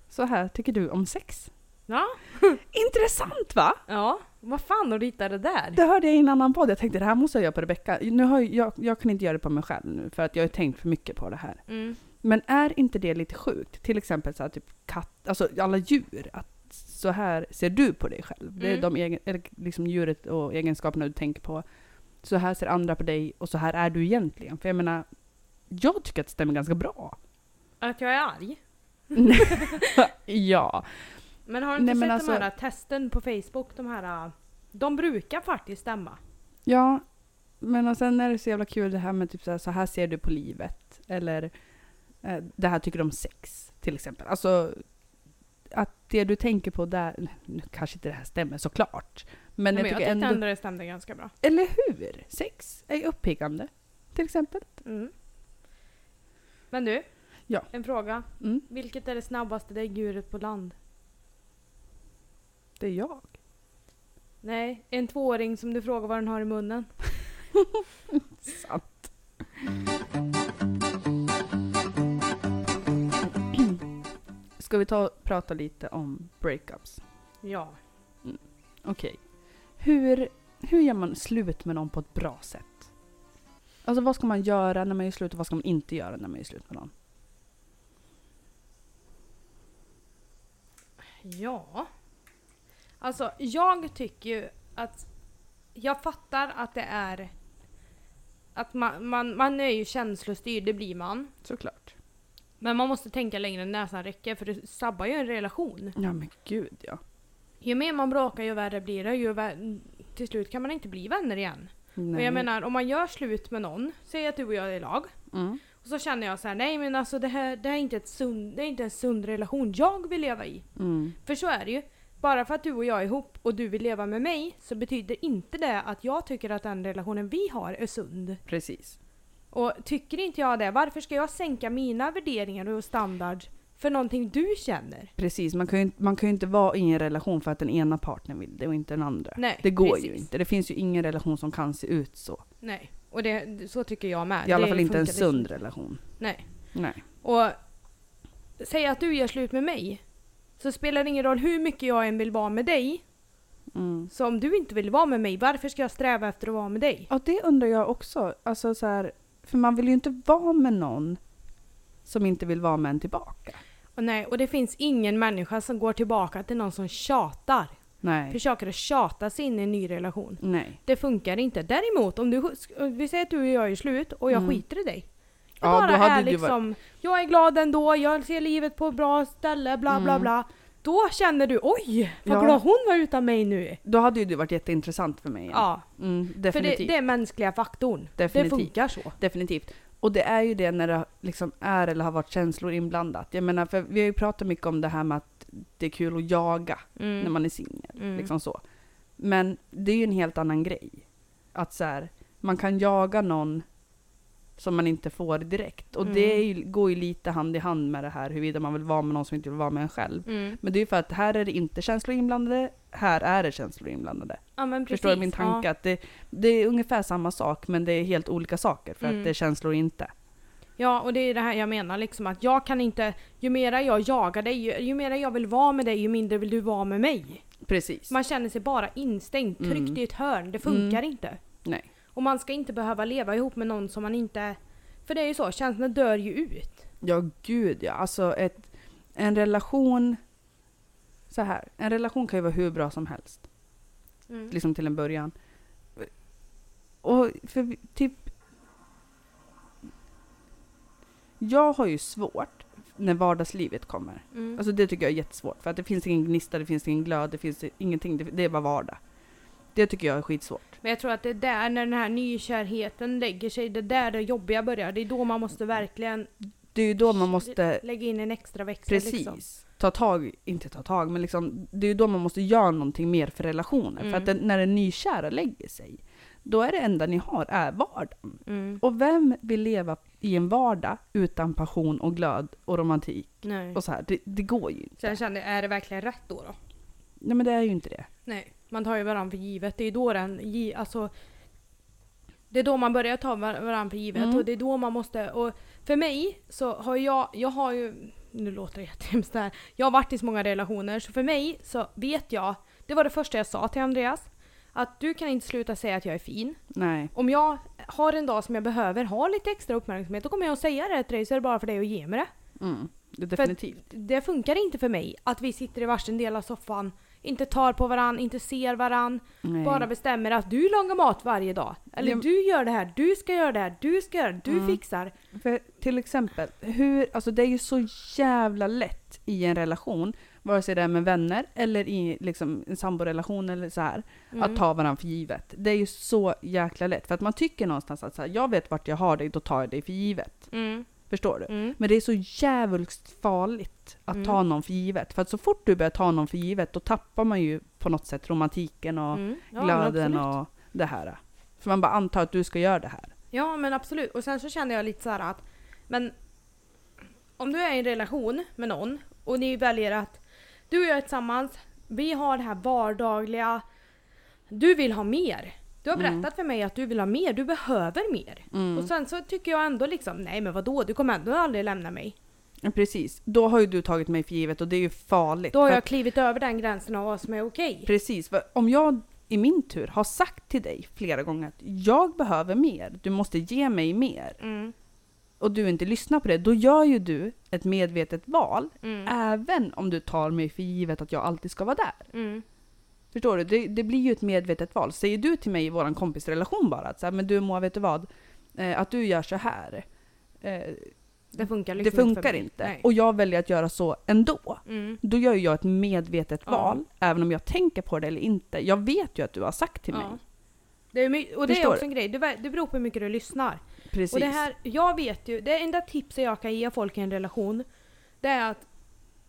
Så här tycker du om sex. Ja. (laughs) Intressant va? Ja, vad fan har du hittat det där? Det hörde jag i en annan podd. Jag tänkte det här måste jag göra på Rebecka. Nu har jag, jag, jag kan inte göra det på mig själv nu för att jag har tänkt för mycket på det här. Mm. Men är inte det lite sjukt? Till exempel så här, typ katt, alltså alla djur. Att så här ser du på dig själv. Det är Mm. de egen, liksom djuret och egenskaperna du tänker på. Så här ser andra på dig och så här är du egentligen. För jag menar, jag tycker att det stämmer ganska bra. Att jag är arg? (laughs) ja. Men har du inte Nej, sett alltså- de här testen på Facebook? De här... De brukar faktiskt stämma. Ja, men och sen är det så jävla kul det här med typ så här, så här ser du på livet. Eller eh, det här tycker du om sex till exempel. Alltså att det du tänker på där, nu kanske inte det här stämmer såklart. Men Men jag jag tycker ändå, ändå det stämde ganska bra. eller hur? Sex är uppiggande till exempel. Mm. Men du, Ja. en fråga. Mm, Vilket är det snabbaste däggdjuret på land? det är jag. Nej, en tvååring som du frågar vad den har i munnen. (laughs) Sant. Ska vi ta och prata lite om breakups? Ja. Okej. Hur, hur gör man slut med någon på ett bra sätt? Alltså vad ska man göra när man gör slut och vad ska man inte göra när man gör slut med någon? Ja. Alltså, jag tycker ju att... Jag fattar att det är... Att man, man, man är ju känslostyrd, det blir man. Såklart. Men man måste tänka längre än näsan räcker för det sabbar ju en relation. Ja men gud ja. Ju mer man bråkar ju värre blir det. Ju vä- till slut kan man inte bli vänner igen. Nej. Och jag menar om man gör slut med någon, säg att du och jag är i lag. Mm. Och så känner jag så här: nej men alltså det här, det här är, inte ett sund, det är inte en sund relation jag vill leva i. Mm. För så är det ju. Bara för att du och jag är ihop och du vill leva med mig så betyder inte det att jag tycker att den relationen vi har är sund. Precis. Och tycker inte jag det, varför ska jag sänka mina värderingar och standard för någonting du känner? Precis. Man kan, ju, inte- man kan ju inte vara i en relation för att den ena partnern vill det och inte den andra. Nej, det går precis. ju inte. Det finns ju ingen relation som kan se ut så. Nej, och det, så tycker jag med. I alla Det fall inte en liksom sund inte. relation. Nej. Nej. Och säg att du gör slut med mig. Så spelar det ingen roll hur mycket jag än vill vara med dig. Mm. Så om du inte vill vara med mig, varför ska jag sträva efter att vara med dig? Ja, det undrar jag också. Alltså så här, för man vill ju inte vara med någon som inte vill vara med en tillbaka. Och nej, och det finns ingen människa som går tillbaka till någon som tjatar. Nej. Försöker att tjata sig in i en ny relation. Nej. Det funkar inte. Däremot om du, vi säger att du och jag är slut och jag Mm. skiter i dig. Jag Ja, bara är liksom, jag är glad ändå, jag ser livet på ett bra ställe, bla bla Mm. bla. Då känner du oj, vad Ja. glad hon var utan mig nu. Då hade ju det varit jätteintressant för mig. Ja, Mm, för det, definitivt. det är mänskliga faktorn. Definitivt. Det funkar så. Definitivt. Och det är ju det när det liksom är eller har varit känslor inblandat. Jag menar, för vi har ju pratat mycket om det här med att det är kul att jaga Mm. när man är singel. Mm. Liksom så. Men det är ju en helt annan grej. Att så här, man kan jaga någon som man inte får direkt. Och Mm. det ju, går ju lite hand i hand med det här huruvida man vill vara med någon som inte vill vara med en själv. Mm. Men det är ju för att här är det inte känslor inblandade, här är det känslor inblandade. Ja precis. Förstår du min tanke? Ja. Att det, det är ungefär samma sak men det är helt olika saker för Mm. att det är känslor inte. Ja, och det är det här jag menar liksom att jag kan inte, ju mera jag jagar dig, ju, ju mera jag vill vara med dig, ju mindre vill du vara med mig. Precis. Man känner sig bara instängd, tryckt Mm. i ett hörn, det funkar inte. Nej. Och man ska inte behöva leva ihop med någon som man inte... För det är ju så, känslorna dör ju ut. Ja, gud ja. Alltså ett, en relation... Så här, en relation kan ju vara hur bra som helst. Mm. Liksom till en början. Och för typ... Jag har ju svårt när vardagslivet kommer. Mm. Alltså det tycker jag är jättesvårt. För att det finns ingen gnista, det finns ingen glöd, det finns ingenting. Det, det är bara vardag. Det tycker jag är skitsvårt. Men jag tror att det är där, när den här nykärheten lägger sig, det är där det jobbiga börjar. Det är då man måste verkligen Det är ju då man måste lägga in en extra växel. Precis. Liksom. Ta tag, inte ta tag, men liksom, det är ju då man måste göra någonting mer för relationer. För Mm. att den, när den nykära lägger sig, då är det enda ni har är vardagen. Mm. Och vem vill leva i en vardag utan passion och glöd och romantik? Nej. Och så här, det, det går ju inte. Jag kände, är det verkligen rätt då? då? Nej men det är ju inte det. Nej, man tar ju varandra för givet. Det är då den, gi- alltså det är då man börjar ta var- varandra för givet Mm. och det är då man måste, och för mig så har jag, jag har ju, nu låter det jättehemskt det här, jag har varit i så många relationer så för mig så vet jag, det var det första jag sa till Andreas, att du kan inte sluta säga att jag är fin. Nej. Om jag har en dag som jag behöver ha lite extra uppmärksamhet då kommer jag att säga det till dig så är det bara för dig att ge mig det. Mm. Det definitivt. Det funkar inte för mig att vi sitter i varsin del av soffan, inte tar på varann, inte ser varann, Nej. bara bestämmer att du lagar mat varje dag. Eller Ja. du gör det här, du ska göra det här, du ska göra det, du Mm. fixar. För till exempel, hur, alltså det är ju så jävla lätt i en relation, vare sig det är med vänner eller i liksom en samborelation eller så här, Mm. att ta varandra för givet. Det är ju så jäkla lätt. För att man tycker någonstans att så här, jag vet vart jag har dig, då tar jag dig för givet. Mm. Förstår du? Mm. Men det är så jävligt farligt att Mm. ta någon för givet. För att så fort du börjar ta någon för givet, då tappar man ju på något sätt romantiken och Mm. Ja, glöden och det här. För man bara antar att du ska göra det här. Ja men absolut. Och sen så kände jag lite så här att, men om du är i en relation med någon och ni väljer att du och jag är tillsammans, vi har det här vardagliga, du vill ha mer. Du har Mm. berättat för mig att du vill ha mer, du behöver mer. Mm. Och sen så tycker jag ändå liksom, nej men vadå, du kommer ändå aldrig lämna mig. Precis. Då har ju du tagit mig för givet och det är ju farligt. Då har jag att- klivit över den gränsen av vad som är okej. Precis, för om jag i min tur har sagt till dig flera gånger att jag behöver mer, du måste ge mig mer, Mm. och du inte lyssnar på det, då gör ju du ett medvetet val, Mm. även om du tar mig för givet att jag alltid ska vara där. Förstår du? Det, det blir ju ett medvetet val. Säger du till mig i vår kompisrelation bara att så här, men du Moa, vet du vad? Eh, att du gör så här. Eh, Det funkar det liksom funkar för mig. inte. Nej. Och jag väljer att göra så ändå. Mm. Då gör ju jag ett medvetet Ja. val, även om jag tänker på det eller inte. Jag vet ju att du har sagt till Ja. mig. Det är, och det Förstår är också en grej, det, det beror på hur mycket du lyssnar. Precis. Och det här, jag vet ju, det enda tipset jag kan ge folk i en relation, det är att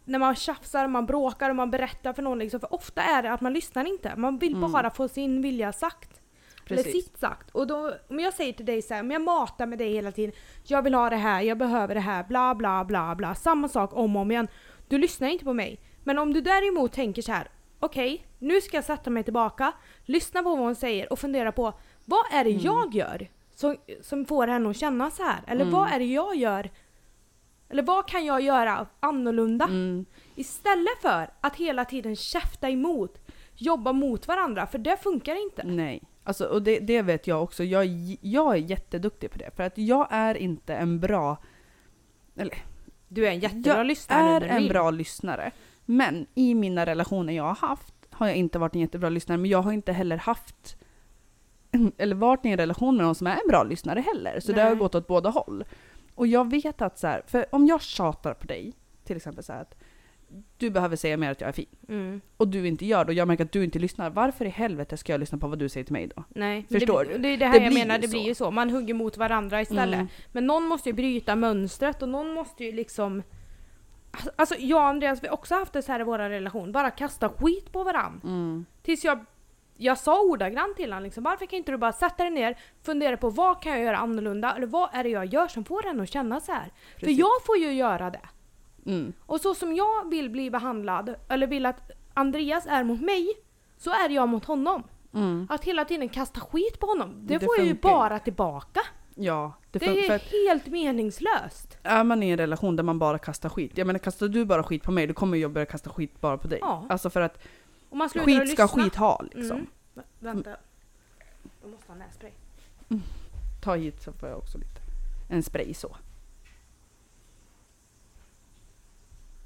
när man tjafsar, man bråkar och man berättar för någon liksom, för ofta är det att man lyssnar inte. Man vill Mm. bara få sin vilja sagt. Eller Precis. sitt sagt. Och då, om jag säger till dig så här, om jag matar med dig hela tiden, jag vill ha det här, jag behöver det här, bla bla bla bla. Samma sak om och om igen. Du lyssnar inte på mig. Men om du däremot tänker så här, okej, nu ska jag sätta mig tillbaka, lyssna på vad hon säger och fundera på vad är det Mm. jag gör som, som får henne att känna så här? Eller Mm. vad är det jag gör? Eller vad kan jag göra annorlunda? Mm. Istället för att hela tiden käfta emot, jobba mot varandra, för det funkar inte. Nej. Alltså, och det, det vet jag också. Jag, är- jag är jätteduktig på det. För att jag är inte en bra... Eller, Du är en jättebra jag lyssnare är när du en bra lyssnare. Men i mina relationer jag har haft har jag inte varit en jättebra lyssnare. Men jag har inte heller haft... (clears throat) Eller varit i en relation med någon som är en bra lyssnare heller. Så det har Nej. gått åt båda håll. Och jag vet att så här, för om jag tjatar på dig, till exempel så här att du behöver säga mer att jag är fin. Mm. och du inte gör det och jag märker att du inte lyssnar, varför i helvete ska jag lyssna på vad du säger till mig då? Nej, Förstår det, du? Det är det här Det jag menar, det så. blir ju så. Man hugger mot varandra istället. Mm. Men någon måste ju bryta mönstret och någon måste ju liksom... Alltså jag och Andreas, vi har också haft det så här i vår relation. Bara kasta skit på varandra. Mm. Tills jag jag sa ordagrant till honom liksom, varför kan inte du bara sätta dig ner, fundera på vad kan jag göra annorlunda, eller vad är det jag gör som får henne att känna så här? För Precis. jag får ju göra det. Mm. Och så som jag vill bli behandlad, eller vill att Andreas är mot mig, så är jag mot honom. Mm. Att hela tiden kasta skit på honom, det, Det får jag ju bara tillbaka. Ja, det, Det för är att helt meningslöst. är man i en relation där man bara kastar skit, jag menar kastar du bara skit på mig, då kommer jag börja kasta skit bara på dig. Ja. Alltså för att Och man slutar skit ska lyssna. skit ha liksom. Mm. Vä- Vänta. Jag måste ha nässpray. Ta hit så får jag också lite. En spray så.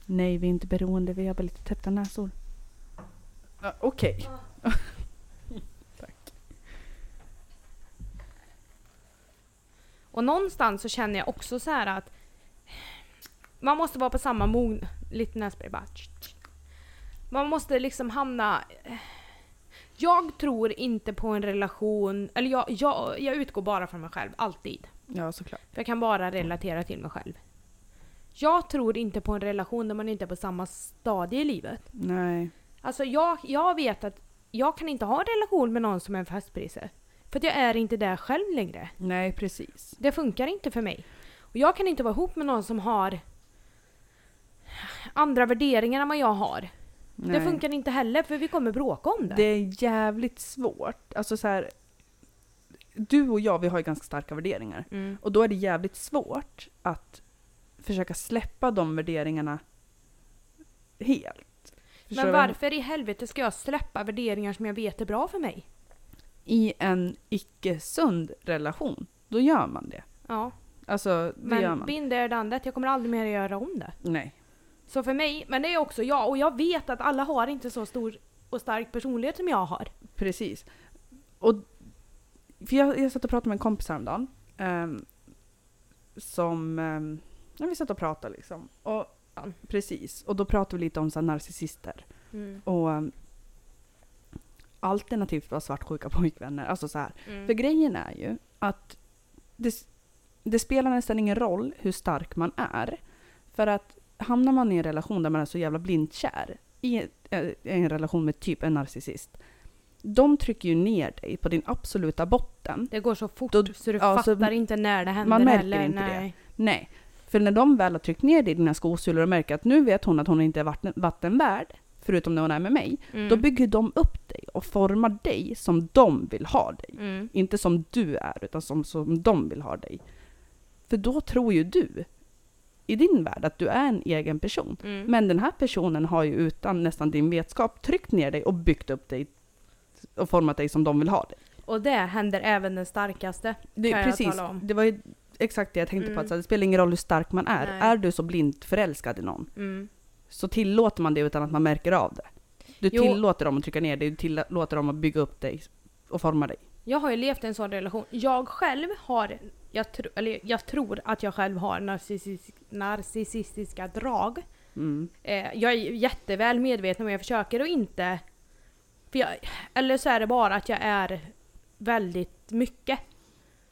Nej, vi är inte beroende, vi har bara lite täppta näsor. Ja, Okej. (laughs) Tack. Och någonstans så känner jag också så här att man måste vara på samma mogn... Lite nässpray bara. Man måste liksom hamna... Jag tror inte på en relation, eller jag, jag, jag utgår bara från mig själv, alltid. Ja, såklart. För jag kan bara relatera till mig själv. Jag tror inte på en relation där man inte är på samma stadie i livet. Nej. Alltså jag, jag vet att jag kan inte ha en relation med någon som är en fastprise. För att jag är inte där själv längre. Nej, precis. Det funkar inte för mig. Och jag kan inte vara ihop med någon som har andra värderingar än vad jag har. Nej. Det funkar inte heller för vi kommer bråka om det. Det är jävligt svårt. Alltså så här. Du och jag, vi har ju ganska starka värderingar. Mm. Och då är det jävligt svårt att försöka släppa de värderingarna helt. Förstår Men varför i helvete ska jag släppa värderingar som jag vet är bra för mig? I en icke-sund relation, då gör man det. Ja, Alltså, det gör men man. binder är dandet. Jag kommer aldrig mer göra om det. Nej. Så för mig, men det är också jag. Och jag vet att alla har inte så stor och stark personlighet som jag har. Precis. Och, för jag, jag satt och pratade med en kompis häromdagen. Um, som... Um, ja, vi satt och pratade liksom. Och, ja, precis. Och då pratade vi lite om så här, narcissister. Mm. Och um, alternativt vara svartsjuka (laughs) pojkvänner. Alltså så här. Mm. För grejen är ju att det, det spelar nästan ingen roll hur stark man är. För att hamnar man i en relation där man är så jävla blint kär i eh, en relation med typ en narcissist. De trycker ju ner dig på din absoluta botten. Det går så fort Då- så du ja, så fattar inte när det händer man märker heller. inte det. Nej. Nej. För när de väl har tryckt ner dig i dina skosulor och märker att nu vet hon att hon inte är vatten, vatten värd, förutom när hon är med mig, Mm. då bygger de upp dig och formar dig som de vill ha dig. Mm. Inte som du är, utan som, som de vill ha dig. För då tror ju du i din värld att du är en egen person. Mm. Men den här personen har ju utan nästan din vetskap tryckt ner dig och byggt upp dig och format dig som de vill ha dig. Och det händer även den starkaste. Det, Kan jag precis, tala om. det var ju exakt det jag tänkte på. Mm. Att så här, det spelar ingen roll hur stark man är. Nej. Är du så blint förälskad i någon Mm. så tillåter man det utan att man märker av det. Du Jo. tillåter dem att trycka ner dig, du tillåter dem att bygga upp dig och forma dig. Jag har ju levt i en sån relation. Jag själv har, jag, tro, eller jag tror att jag själv har narcissistisk, narcissistiska drag. Mm. Eh, jag är jätteväl medveten men jag försöker att inte... För jag, eller så är det bara att jag är väldigt mycket.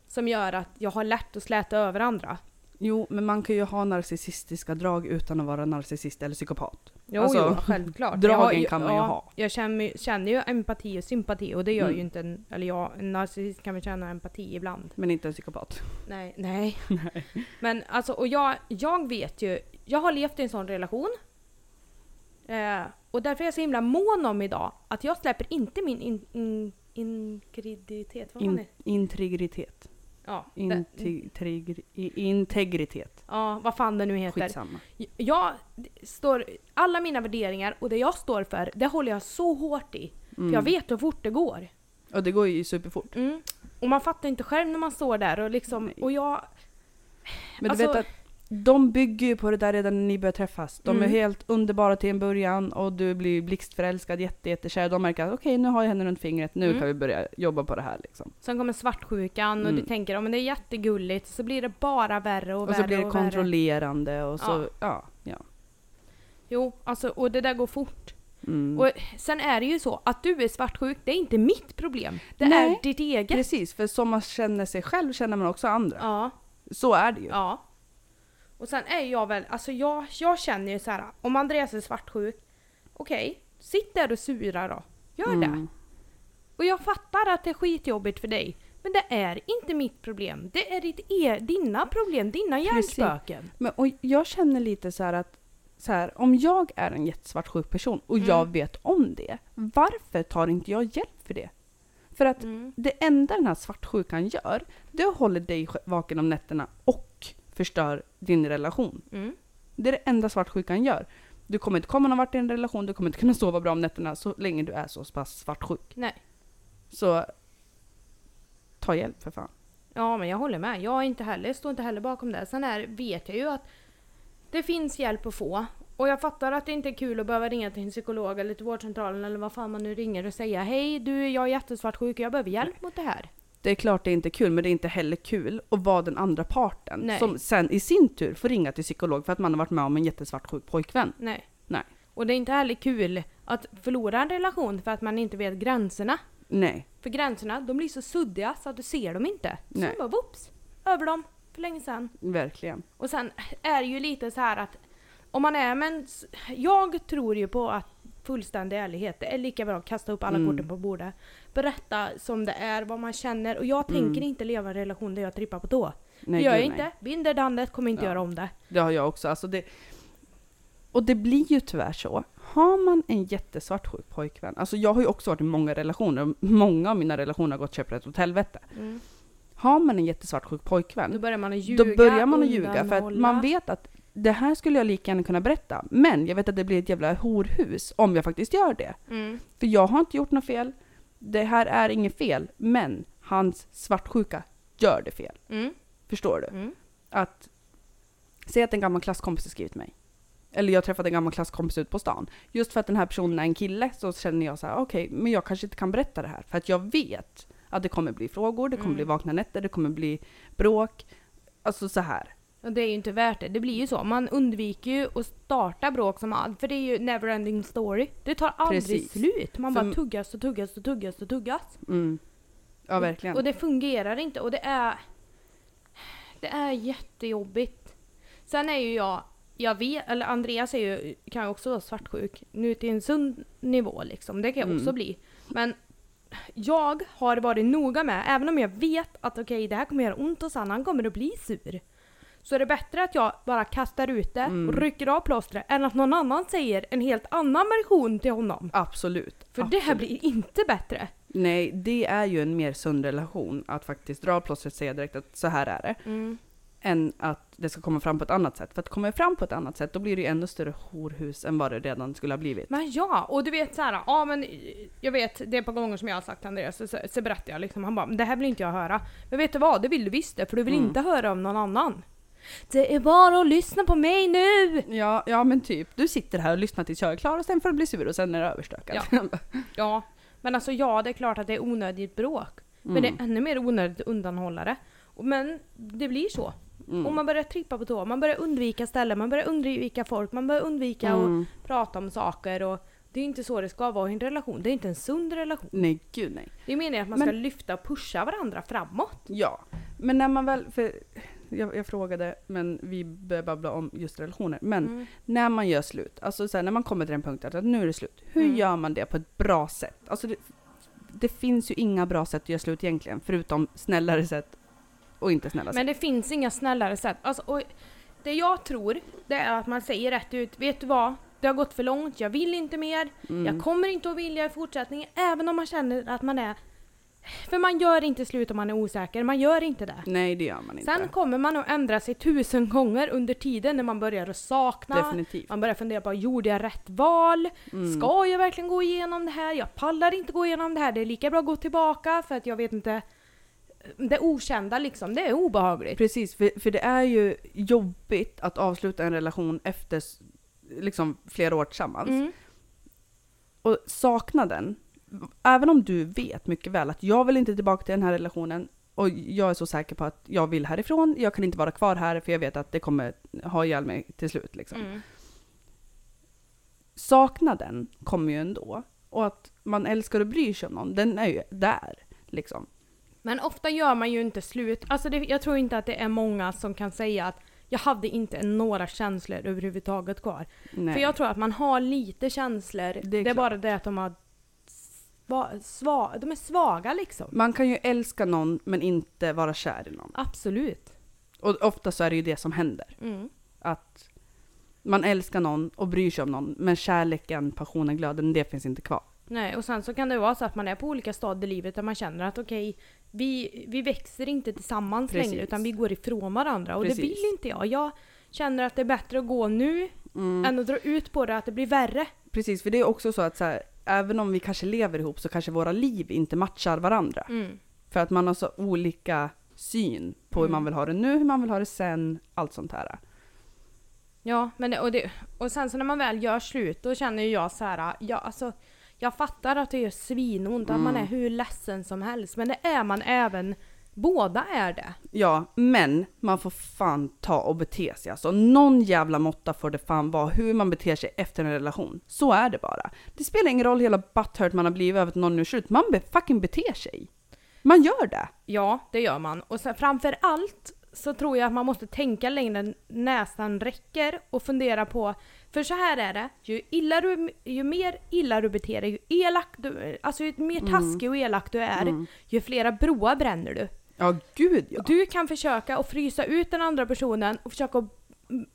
Som gör att jag har lätt att släta över andra. Jo, men man kan ju ha narcissistiska drag utan att vara narcissist eller psykopat. Jo, Alltså, jo självklart. dragen Jag kan man ju ha. Jag känner, känner ju empati och sympati och det gör Mm. ju inte en... Eller jag, en narcissist kan väl känna empati ibland. Men inte en psykopat. Nej, (laughs) nej. Men alltså, och jag, jag vet ju, jag har levt i en sån relation. Eh, och därför är jag så himla mån om idag att jag släpper inte min in, in, integritet. Vad In, integritet. Ja, Integri, integritet. ja, vad fan det nu heter. Skitsamma. Jag står, alla mina värderingar och det jag står för, det håller jag så hårt i. Mm. För jag vet hur fort det går. Och det går ju superfort. Mm. Och man fattar inte själv när man står där och liksom, Nej. och jag... Men Alltså- du vet att de bygger ju på det där redan när ni börjar träffas. De är Mm. helt underbara till en början och du blir blixtförälskad, jätte, jättekär. De märker att okej, nu har jag henne runt fingret, nu Mm. kan vi börja jobba på det här liksom. Sen kommer svartsjukan och Mm. du tänker att men det är jättegulligt, så blir det bara värre och, Och, värre så blir det och värre. kontrollerande och så, Ja. ja. ja, Jo, alltså, och det där går fort. Mm. Och sen är det ju så att du är svartsjuk, det är inte mitt problem. Det Nej, är ditt eget. Precis, för som man känner sig själv känner man också andra. Ja, Så är det ju. ja. Och sen är jag väl, alltså jag, jag känner ju så här, om Andreas är svartsjuk, okej, sitt där och sura då. Gör det. Mm. Och jag fattar att det är skitjobbigt för dig. Men det är inte mitt problem. Det är ditt e dina problem, dina hjärnspöken. Men, och jag känner lite så här att så här, om jag är en jättesvartsjuk person och jag Mm. vet om det, varför tar inte jag hjälp för det? För att Mm. det enda den här svartsjukan gör, det hålla dig vaken om nätterna och förstör din relation. Mm. Det är det enda svartsjukan gör. Du kommer inte komma någon vart i en relation, du kommer inte kunna sova bra om nätterna så länge du är så pass svartsjuk. Nej. Så ta hjälp för fan. Ja, men jag håller med. Jag är inte heller, står inte heller bakom det. Sen är, vet jag ju att det finns hjälp att få. Och jag fattar att det inte är kul att behöva ringa till en psykolog eller till vårdcentralen eller vad fan man nu ringer och säga Hej du, jag är jättesvartsjuk och jag behöver hjälp mot det här. Det är klart det är inte kul, men det är inte heller kul att vara den andra parten. Nej. Som sen i sin tur får ringa till psykolog för att man har varit med om en jättesvartsjuk pojkvän. Nej. Nej. Och det är inte heller kul att förlora en relation för att man inte vet gränserna. Nej. För gränserna, de blir så suddiga så att du ser dem inte. Så Nej. bara whoops, över dem för länge sedan. Verkligen. Och sen är det ju lite så här att om man är men Jag tror ju på att fullständig ärlighet, det är lika bra att kasta upp alla Mm. korten på bordet. Berätta som det är, vad man känner. Och jag tänker Mm. inte leva en relation där jag trippar på tå. Nej, det gör jag inte. nej. Binder dandet, kommer inte Ja. göra om det. Det har jag också. Alltså det, och det blir ju tyvärr så. Har man en jättesvartsjuk pojkvän, alltså jag har ju också varit i många relationer, många av mina relationer har gått käpprätt åt helvete. Har man en jättesvartsjuk pojkvän, Då börjar man att ljuga, då börjar man att ljuga för att man vet att det här skulle jag lika gärna kunna berätta, men jag vet att det blir ett jävla horhus om jag faktiskt gör det. Mm. För jag har inte gjort något fel, det här är inget fel, men hans svartsjuka gör det fel. Mm. Förstår du? Mm. Att, säg att en gammal klasskompis har skrivit mig. Eller jag träffade en gammal klasskompis ut på stan. Just för att den här personen är en kille så känner jag så här: okej, men jag kanske inte kan berätta det här. För att jag vet att det kommer bli frågor, det kommer Mm. bli vakna nätter, det kommer bli bråk. Alltså så här. Och det är ju inte värt det. Det blir ju så. Man undviker ju att starta bråk som allt. För det är ju neverending story. Det tar aldrig Precis. slut. Man För- bara tuggas och tuggas och tuggas och tuggas. Mm. Ja, verkligen. Och det fungerar inte och det är... Det är jättejobbigt. Sen är ju jag... Jag vet, eller Andreas är ju, kan ju också vara svartsjuk. Nu till en sund nivå liksom. Det kan jag Mm. också bli. Men jag har varit noga med, även om jag vet att okej det här kommer göra ont och Sanna han kommer att bli sur. Så är det bättre att jag bara kastar ut det Mm. och rycker av plåstret än att någon annan säger en helt annan version till honom. Absolut. För det här absolut. blir inte bättre. Nej, det är ju en mer sund relation att faktiskt dra plåstret och säga direkt att så här är det. än att det ska komma fram på ett annat sätt. För att komma fram på ett annat sätt, då blir det ju ännu större horhus än vad det redan skulle ha blivit. Men ja, och du vet så här, ja men jag vet, det är par gånger som jag har sagt till Andreas, så, så, så berättar jag liksom, han bara, "Men det här vill inte jag höra. Men vet du vad, det vill du visst det, för du vill Mm. inte höra om någon annan. Det är bara att lyssna på mig nu! Ja, ja men typ. Du sitter här och lyssnar tills jag är klar och sen får du bli sur och sen är det överstökat. (laughs) Ja, men alltså ja, det är klart att det är onödigt bråk. Men Mm. det är ännu mer onödigt att undanhålla det. Och- Men det blir så. Mm. Och man börjar trippa på tå, man börjar undvika ställen, man börjar undvika folk, man börjar undvika Mm. att prata om saker och det är inte så det ska vara i en relation. Det är inte en sund relation. Nej, gud nej. Det är meningen att man Men- ska lyfta och pusha varandra framåt. Ja, men när man väl, för jag, jag frågade, men vi började babbla om just relationer. Men Mm. när man gör slut, alltså så här, när man kommer till den punkten att nu är det slut. Hur Mm. gör man det på ett bra sätt? Alltså det, det finns ju inga bra sätt att göra slut egentligen, förutom snällare sätt och inte snälla Men det finns inga snällare sätt. Alltså, och det jag tror, det är att man säger rätt ut, vet du vad? Det har gått för långt, jag vill inte mer, sätt. Mm. jag kommer inte att vilja i fortsättningen, även om man känner att man är... För man gör inte slut om man är osäker, man gör inte det. Nej, det gör man inte. Sen kommer man att ändra sig tusen gånger under tiden när man börjar att sakna, Definitivt. man börjar fundera på, gjorde jag rätt val? Mm. Ska jag verkligen gå igenom det här? Jag pallar inte gå igenom det här. Det är lika bra att gå tillbaka för att jag vet inte. Det okända liksom, det är obehagligt. Precis, för, för det är ju jobbigt att avsluta en relation efter liksom flera år tillsammans. Mm. Och saknaden, även om du vet mycket väl att jag vill inte tillbaka till den här relationen och jag är så säker på att jag vill härifrån, jag kan inte vara kvar här för jag vet att det kommer ha ihjäl mig till slut. Liksom. Mm. Saknaden kommer ju ändå. Och att man älskar och bryr sig om någon, den är ju där. Liksom. Men ofta gör man ju inte slut. Alltså det, jag tror inte att det är många som kan säga att jag hade inte några känslor överhuvudtaget kvar. Nej. För jag tror att man har lite känslor. Det är Det är, bara det att de har sva, de är svaga liksom. Man kan ju älska någon men inte vara kär i någon. Absolut. Och ofta så är det ju det som händer. Mm. Att man älskar någon och bryr sig om någon men kärleken, passionen, glöden, det finns inte kvar. Nej, och sen så kan det vara så att man är på olika stadier i livet där man känner att okej, vi, vi växer inte tillsammans Precis. längre utan vi går ifrån varandra och det Precis. vill inte jag. Jag känner att det är bättre att gå nu Mm. än att dra ut på det, att det blir värre. Precis, för det är också så att så här, även om vi kanske lever ihop så kanske våra liv inte matchar varandra. Mm. För att man har så olika syn på hur Mm. man vill ha det nu, hur man vill ha det sen, allt sånt här. Ja, men det, och, det, och sen så när man väl gör slut då känner ju jag så här, ja, alltså, jag fattar att det gör svinont, att man Mm. är hur ledsen som helst. Men det är man även, båda är det. Ja, men man får fan ta och bete sig. Alltså någon jävla måtta får det fan vara hur man beter sig efter en relation. Så är det bara. Det spelar ingen roll hela butthurt man har blivit över att någon är slut. Man be- fucking beter sig. Man gör det. Ja, det gör man. Och sen framför allt så tror jag att man måste tänka längre än nästan räcker och fundera på, för så här är det, ju, illa du, ju mer illa du beter dig, ju elak du, alltså ju mer taskig och elak du är, Mm. ju flera broar bränner du. Ja, gud ja. Du kan försöka att frysa ut den andra personen och försöka att mm,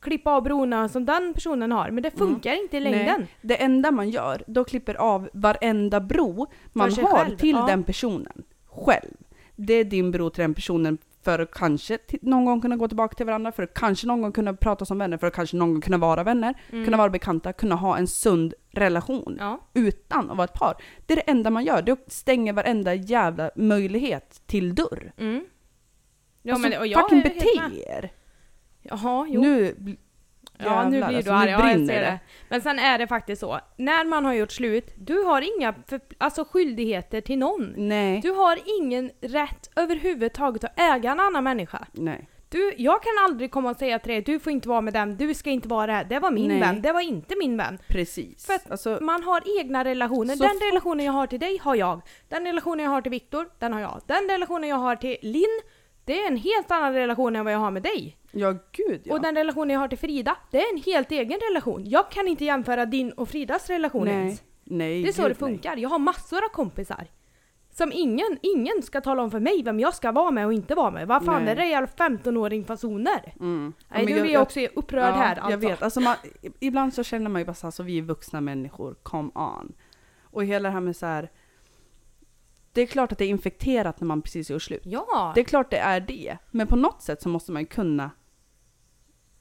klippa av broarna som den personen har, men det funkar inte i längden. Mm. Nej, det enda man gör, då klipper av varenda bro man har själv, till ja. den personen. Själv. Det är din bro till den personen för att kanske någon gång kunna gå tillbaka till varandra, för att kanske någon gång kunna prata som vänner, för att kanske någon gång kunna vara vänner, Mm. kunna vara bekanta, kunna ha en sund relation Ja. utan att vara ett par. Det är det enda man gör, det stänger varenda jävla möjlighet till dörr. Mm. Ja alltså, men och jag fucking bete er! Jaha, jo. Nu bl- Ja nu jävlar, blir alltså, du arg, ja, jag ser det. det. Men sen är det faktiskt så, när man har gjort slut, du har inga för, alltså skyldigheter till någon. Nej. Du har ingen rätt överhuvudtaget att äga en annan människa. Nej. Du, jag kan aldrig komma och säga till dig, du får inte vara med den, du ska inte vara det här. Det var min Nej. vän, det var inte min vän. Precis. För att alltså, Man har egna relationer. Den relationen jag har till dig har jag. Den relationen jag har till Viktor, den har jag. Den relationen jag har till Linn, det är en helt annan relation än vad jag har med dig. ja gud ja. Och den relationen jag har till Frida, det är en helt egen relation. Jag kan inte jämföra din och Fridas relation nej. ens. Nej, Det är så gud, det funkar. Jag har massor av kompisar. Som ingen, ingen ska tala om för mig vem jag ska vara med och inte vara med. Vad fan Nej. är det jävla 15-åring fasoner? Mm. Ja, Nej, då blir jag också upprörd här alltså. Jag vet, alltså man, ibland så känner man ju bara så här, så vi är vuxna människor, come on. Och hela det här med så här. Det är klart att det är infekterat när man precis gör slut. Ja! Det är klart det är det. Men på något sätt så måste man ju kunna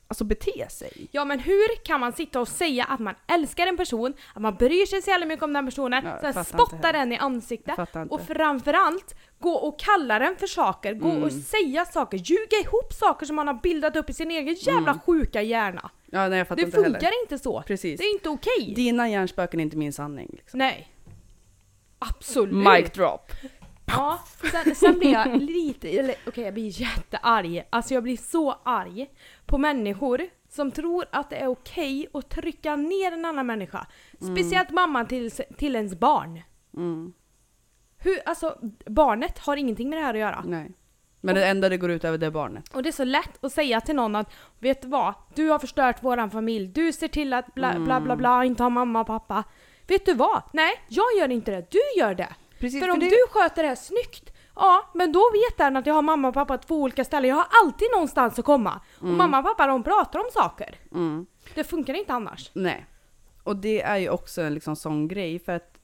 alltså bete sig. Ja men hur kan man sitta och säga att man älskar en person, att man bryr sig så jävla mycket om den personen, Ja, sen spotta den i ansiktet och framförallt gå och kalla den för saker, gå Mm. och säga saker, ljuga ihop saker som man har bildat upp i sin egen jävla Mm. sjuka hjärna. ja, nej, jag fattar Det inte funkar heller. inte så. Precis. Det är inte okej. Dina hjärnspöken är inte min sanning. Liksom. Nej. Absolut. Mic drop. Ja, sen, sen blir jag (laughs) lite, eller okej jag blir jättearg. Alltså jag blir så arg på människor som tror att det är okej att trycka ner en annan människa. Speciellt mamman till, till ens barn. Mm. Hur, alltså barnet har ingenting med det här att göra. Nej. Men det enda det går ut över det är barnet. Och det är så lätt att säga till någon att vet du vad? Du har förstört våran familj. Du ser till att bla bla bla, bla inte ha mamma och pappa. Vet du vad? Nej, jag gör inte det. Du gör det. Precis, För för om det- du sköter det här snyggt, ja men då vet den att jag har mamma och pappa på två olika ställen. Jag har alltid någonstans att komma. Och mamma och pappa de pratar om saker. Mm. Det funkar inte annars. Nej. Och det är ju också en liksom sån grej för att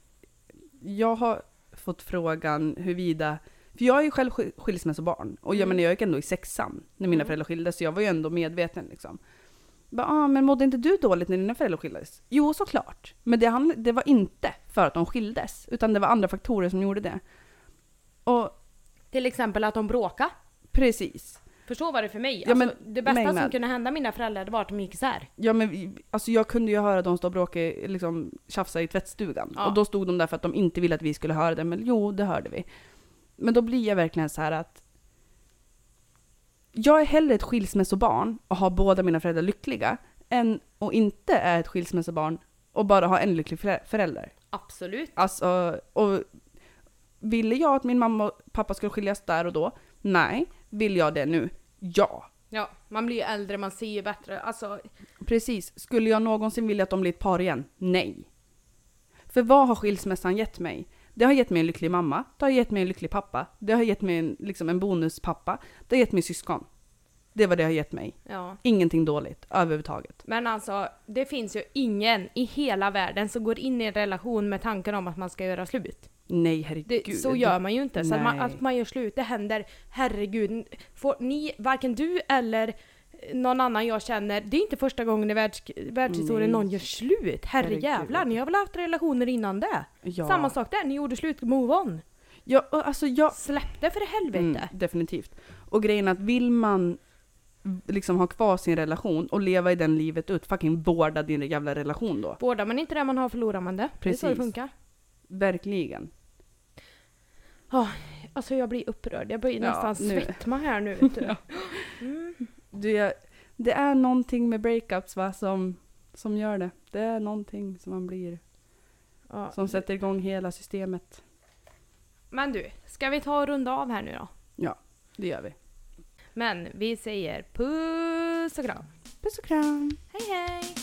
jag har fått frågan huruvida, för jag är ju själv sk- skilsmässobarn och jag Mm. menar jag gick ändå i sexan när mina Mm. föräldrar skildes så jag var ju ändå medveten liksom. Bara, ah, men mådde inte du dåligt när dina föräldrar skildes? Jo, såklart. Men det, handl- det var inte för att de skildes, utan det var andra faktorer som gjorde det. Och Till exempel att de bråkar. precis. För så var det för mig. Ja, men alltså, det bästa mig som kunde hända mina föräldrar det var att de gick isär. Ja men vi- alltså jag kunde ju höra dem stå och bråka, liksom tjafsa i tvättstugan. Ja. Och då stod de där för att de inte ville att vi skulle höra det, men jo, det hörde vi. Men då blir jag verkligen så här att jag är hellre ett skilsmässobarn och har båda mina föräldrar lyckliga, än att inte är ett skilsmässobarn och bara ha en lycklig förä- förälder. Absolut. Alltså, och ville jag att min mamma och pappa skulle skiljas där och då? Nej. Vill jag det nu? Ja. Ja, man blir ju äldre, man ser ju bättre. Alltså, Precis. Skulle jag någonsin vilja att de blir ett par igen? Nej. För vad har skilsmässan gett mig? Det har gett mig en lycklig mamma, det har gett mig en lycklig pappa, det har gett mig en, liksom en bonuspappa, det har gett mig syskon. Det var det har gett mig. Ja. Ingenting dåligt överhuvudtaget. Men alltså, det finns ju ingen i hela världen som går in i en relation med tanken om att man ska göra slut. Nej herregud. Det, så gör man ju inte. Så att man, att man gör slut, det händer, herregud. Får ni, varken du eller någon annan jag känner, det är inte första gången i världs, världshistorien någon gör slut. Herrejävlar, ni har väl haft relationer innan det? Ja. Samma sak där, ni gjorde slut, move on. Ja, alltså jag... Släpp det för helvete. Mm, definitivt. Och grejen är att vill man liksom ha kvar sin relation och leva i den livet ut, fucking vårda din jävla relation då. Vårdar man inte det man har förlorar man det. Det är så det Precis. funkar. Verkligen. Alltså jag blir upprörd, jag blir Ja, nästan nu. svettma här nu. Vet du. (laughs) Ja. Mm. Det, det är någonting med breakups va, som, som gör det. Det är någonting som man blir, Ja. som sätter igång hela systemet. Men du, ska vi ta och runda av här nu då? Det gör vi. Men vi säger puss och kram. Puss och kram! Hej hej!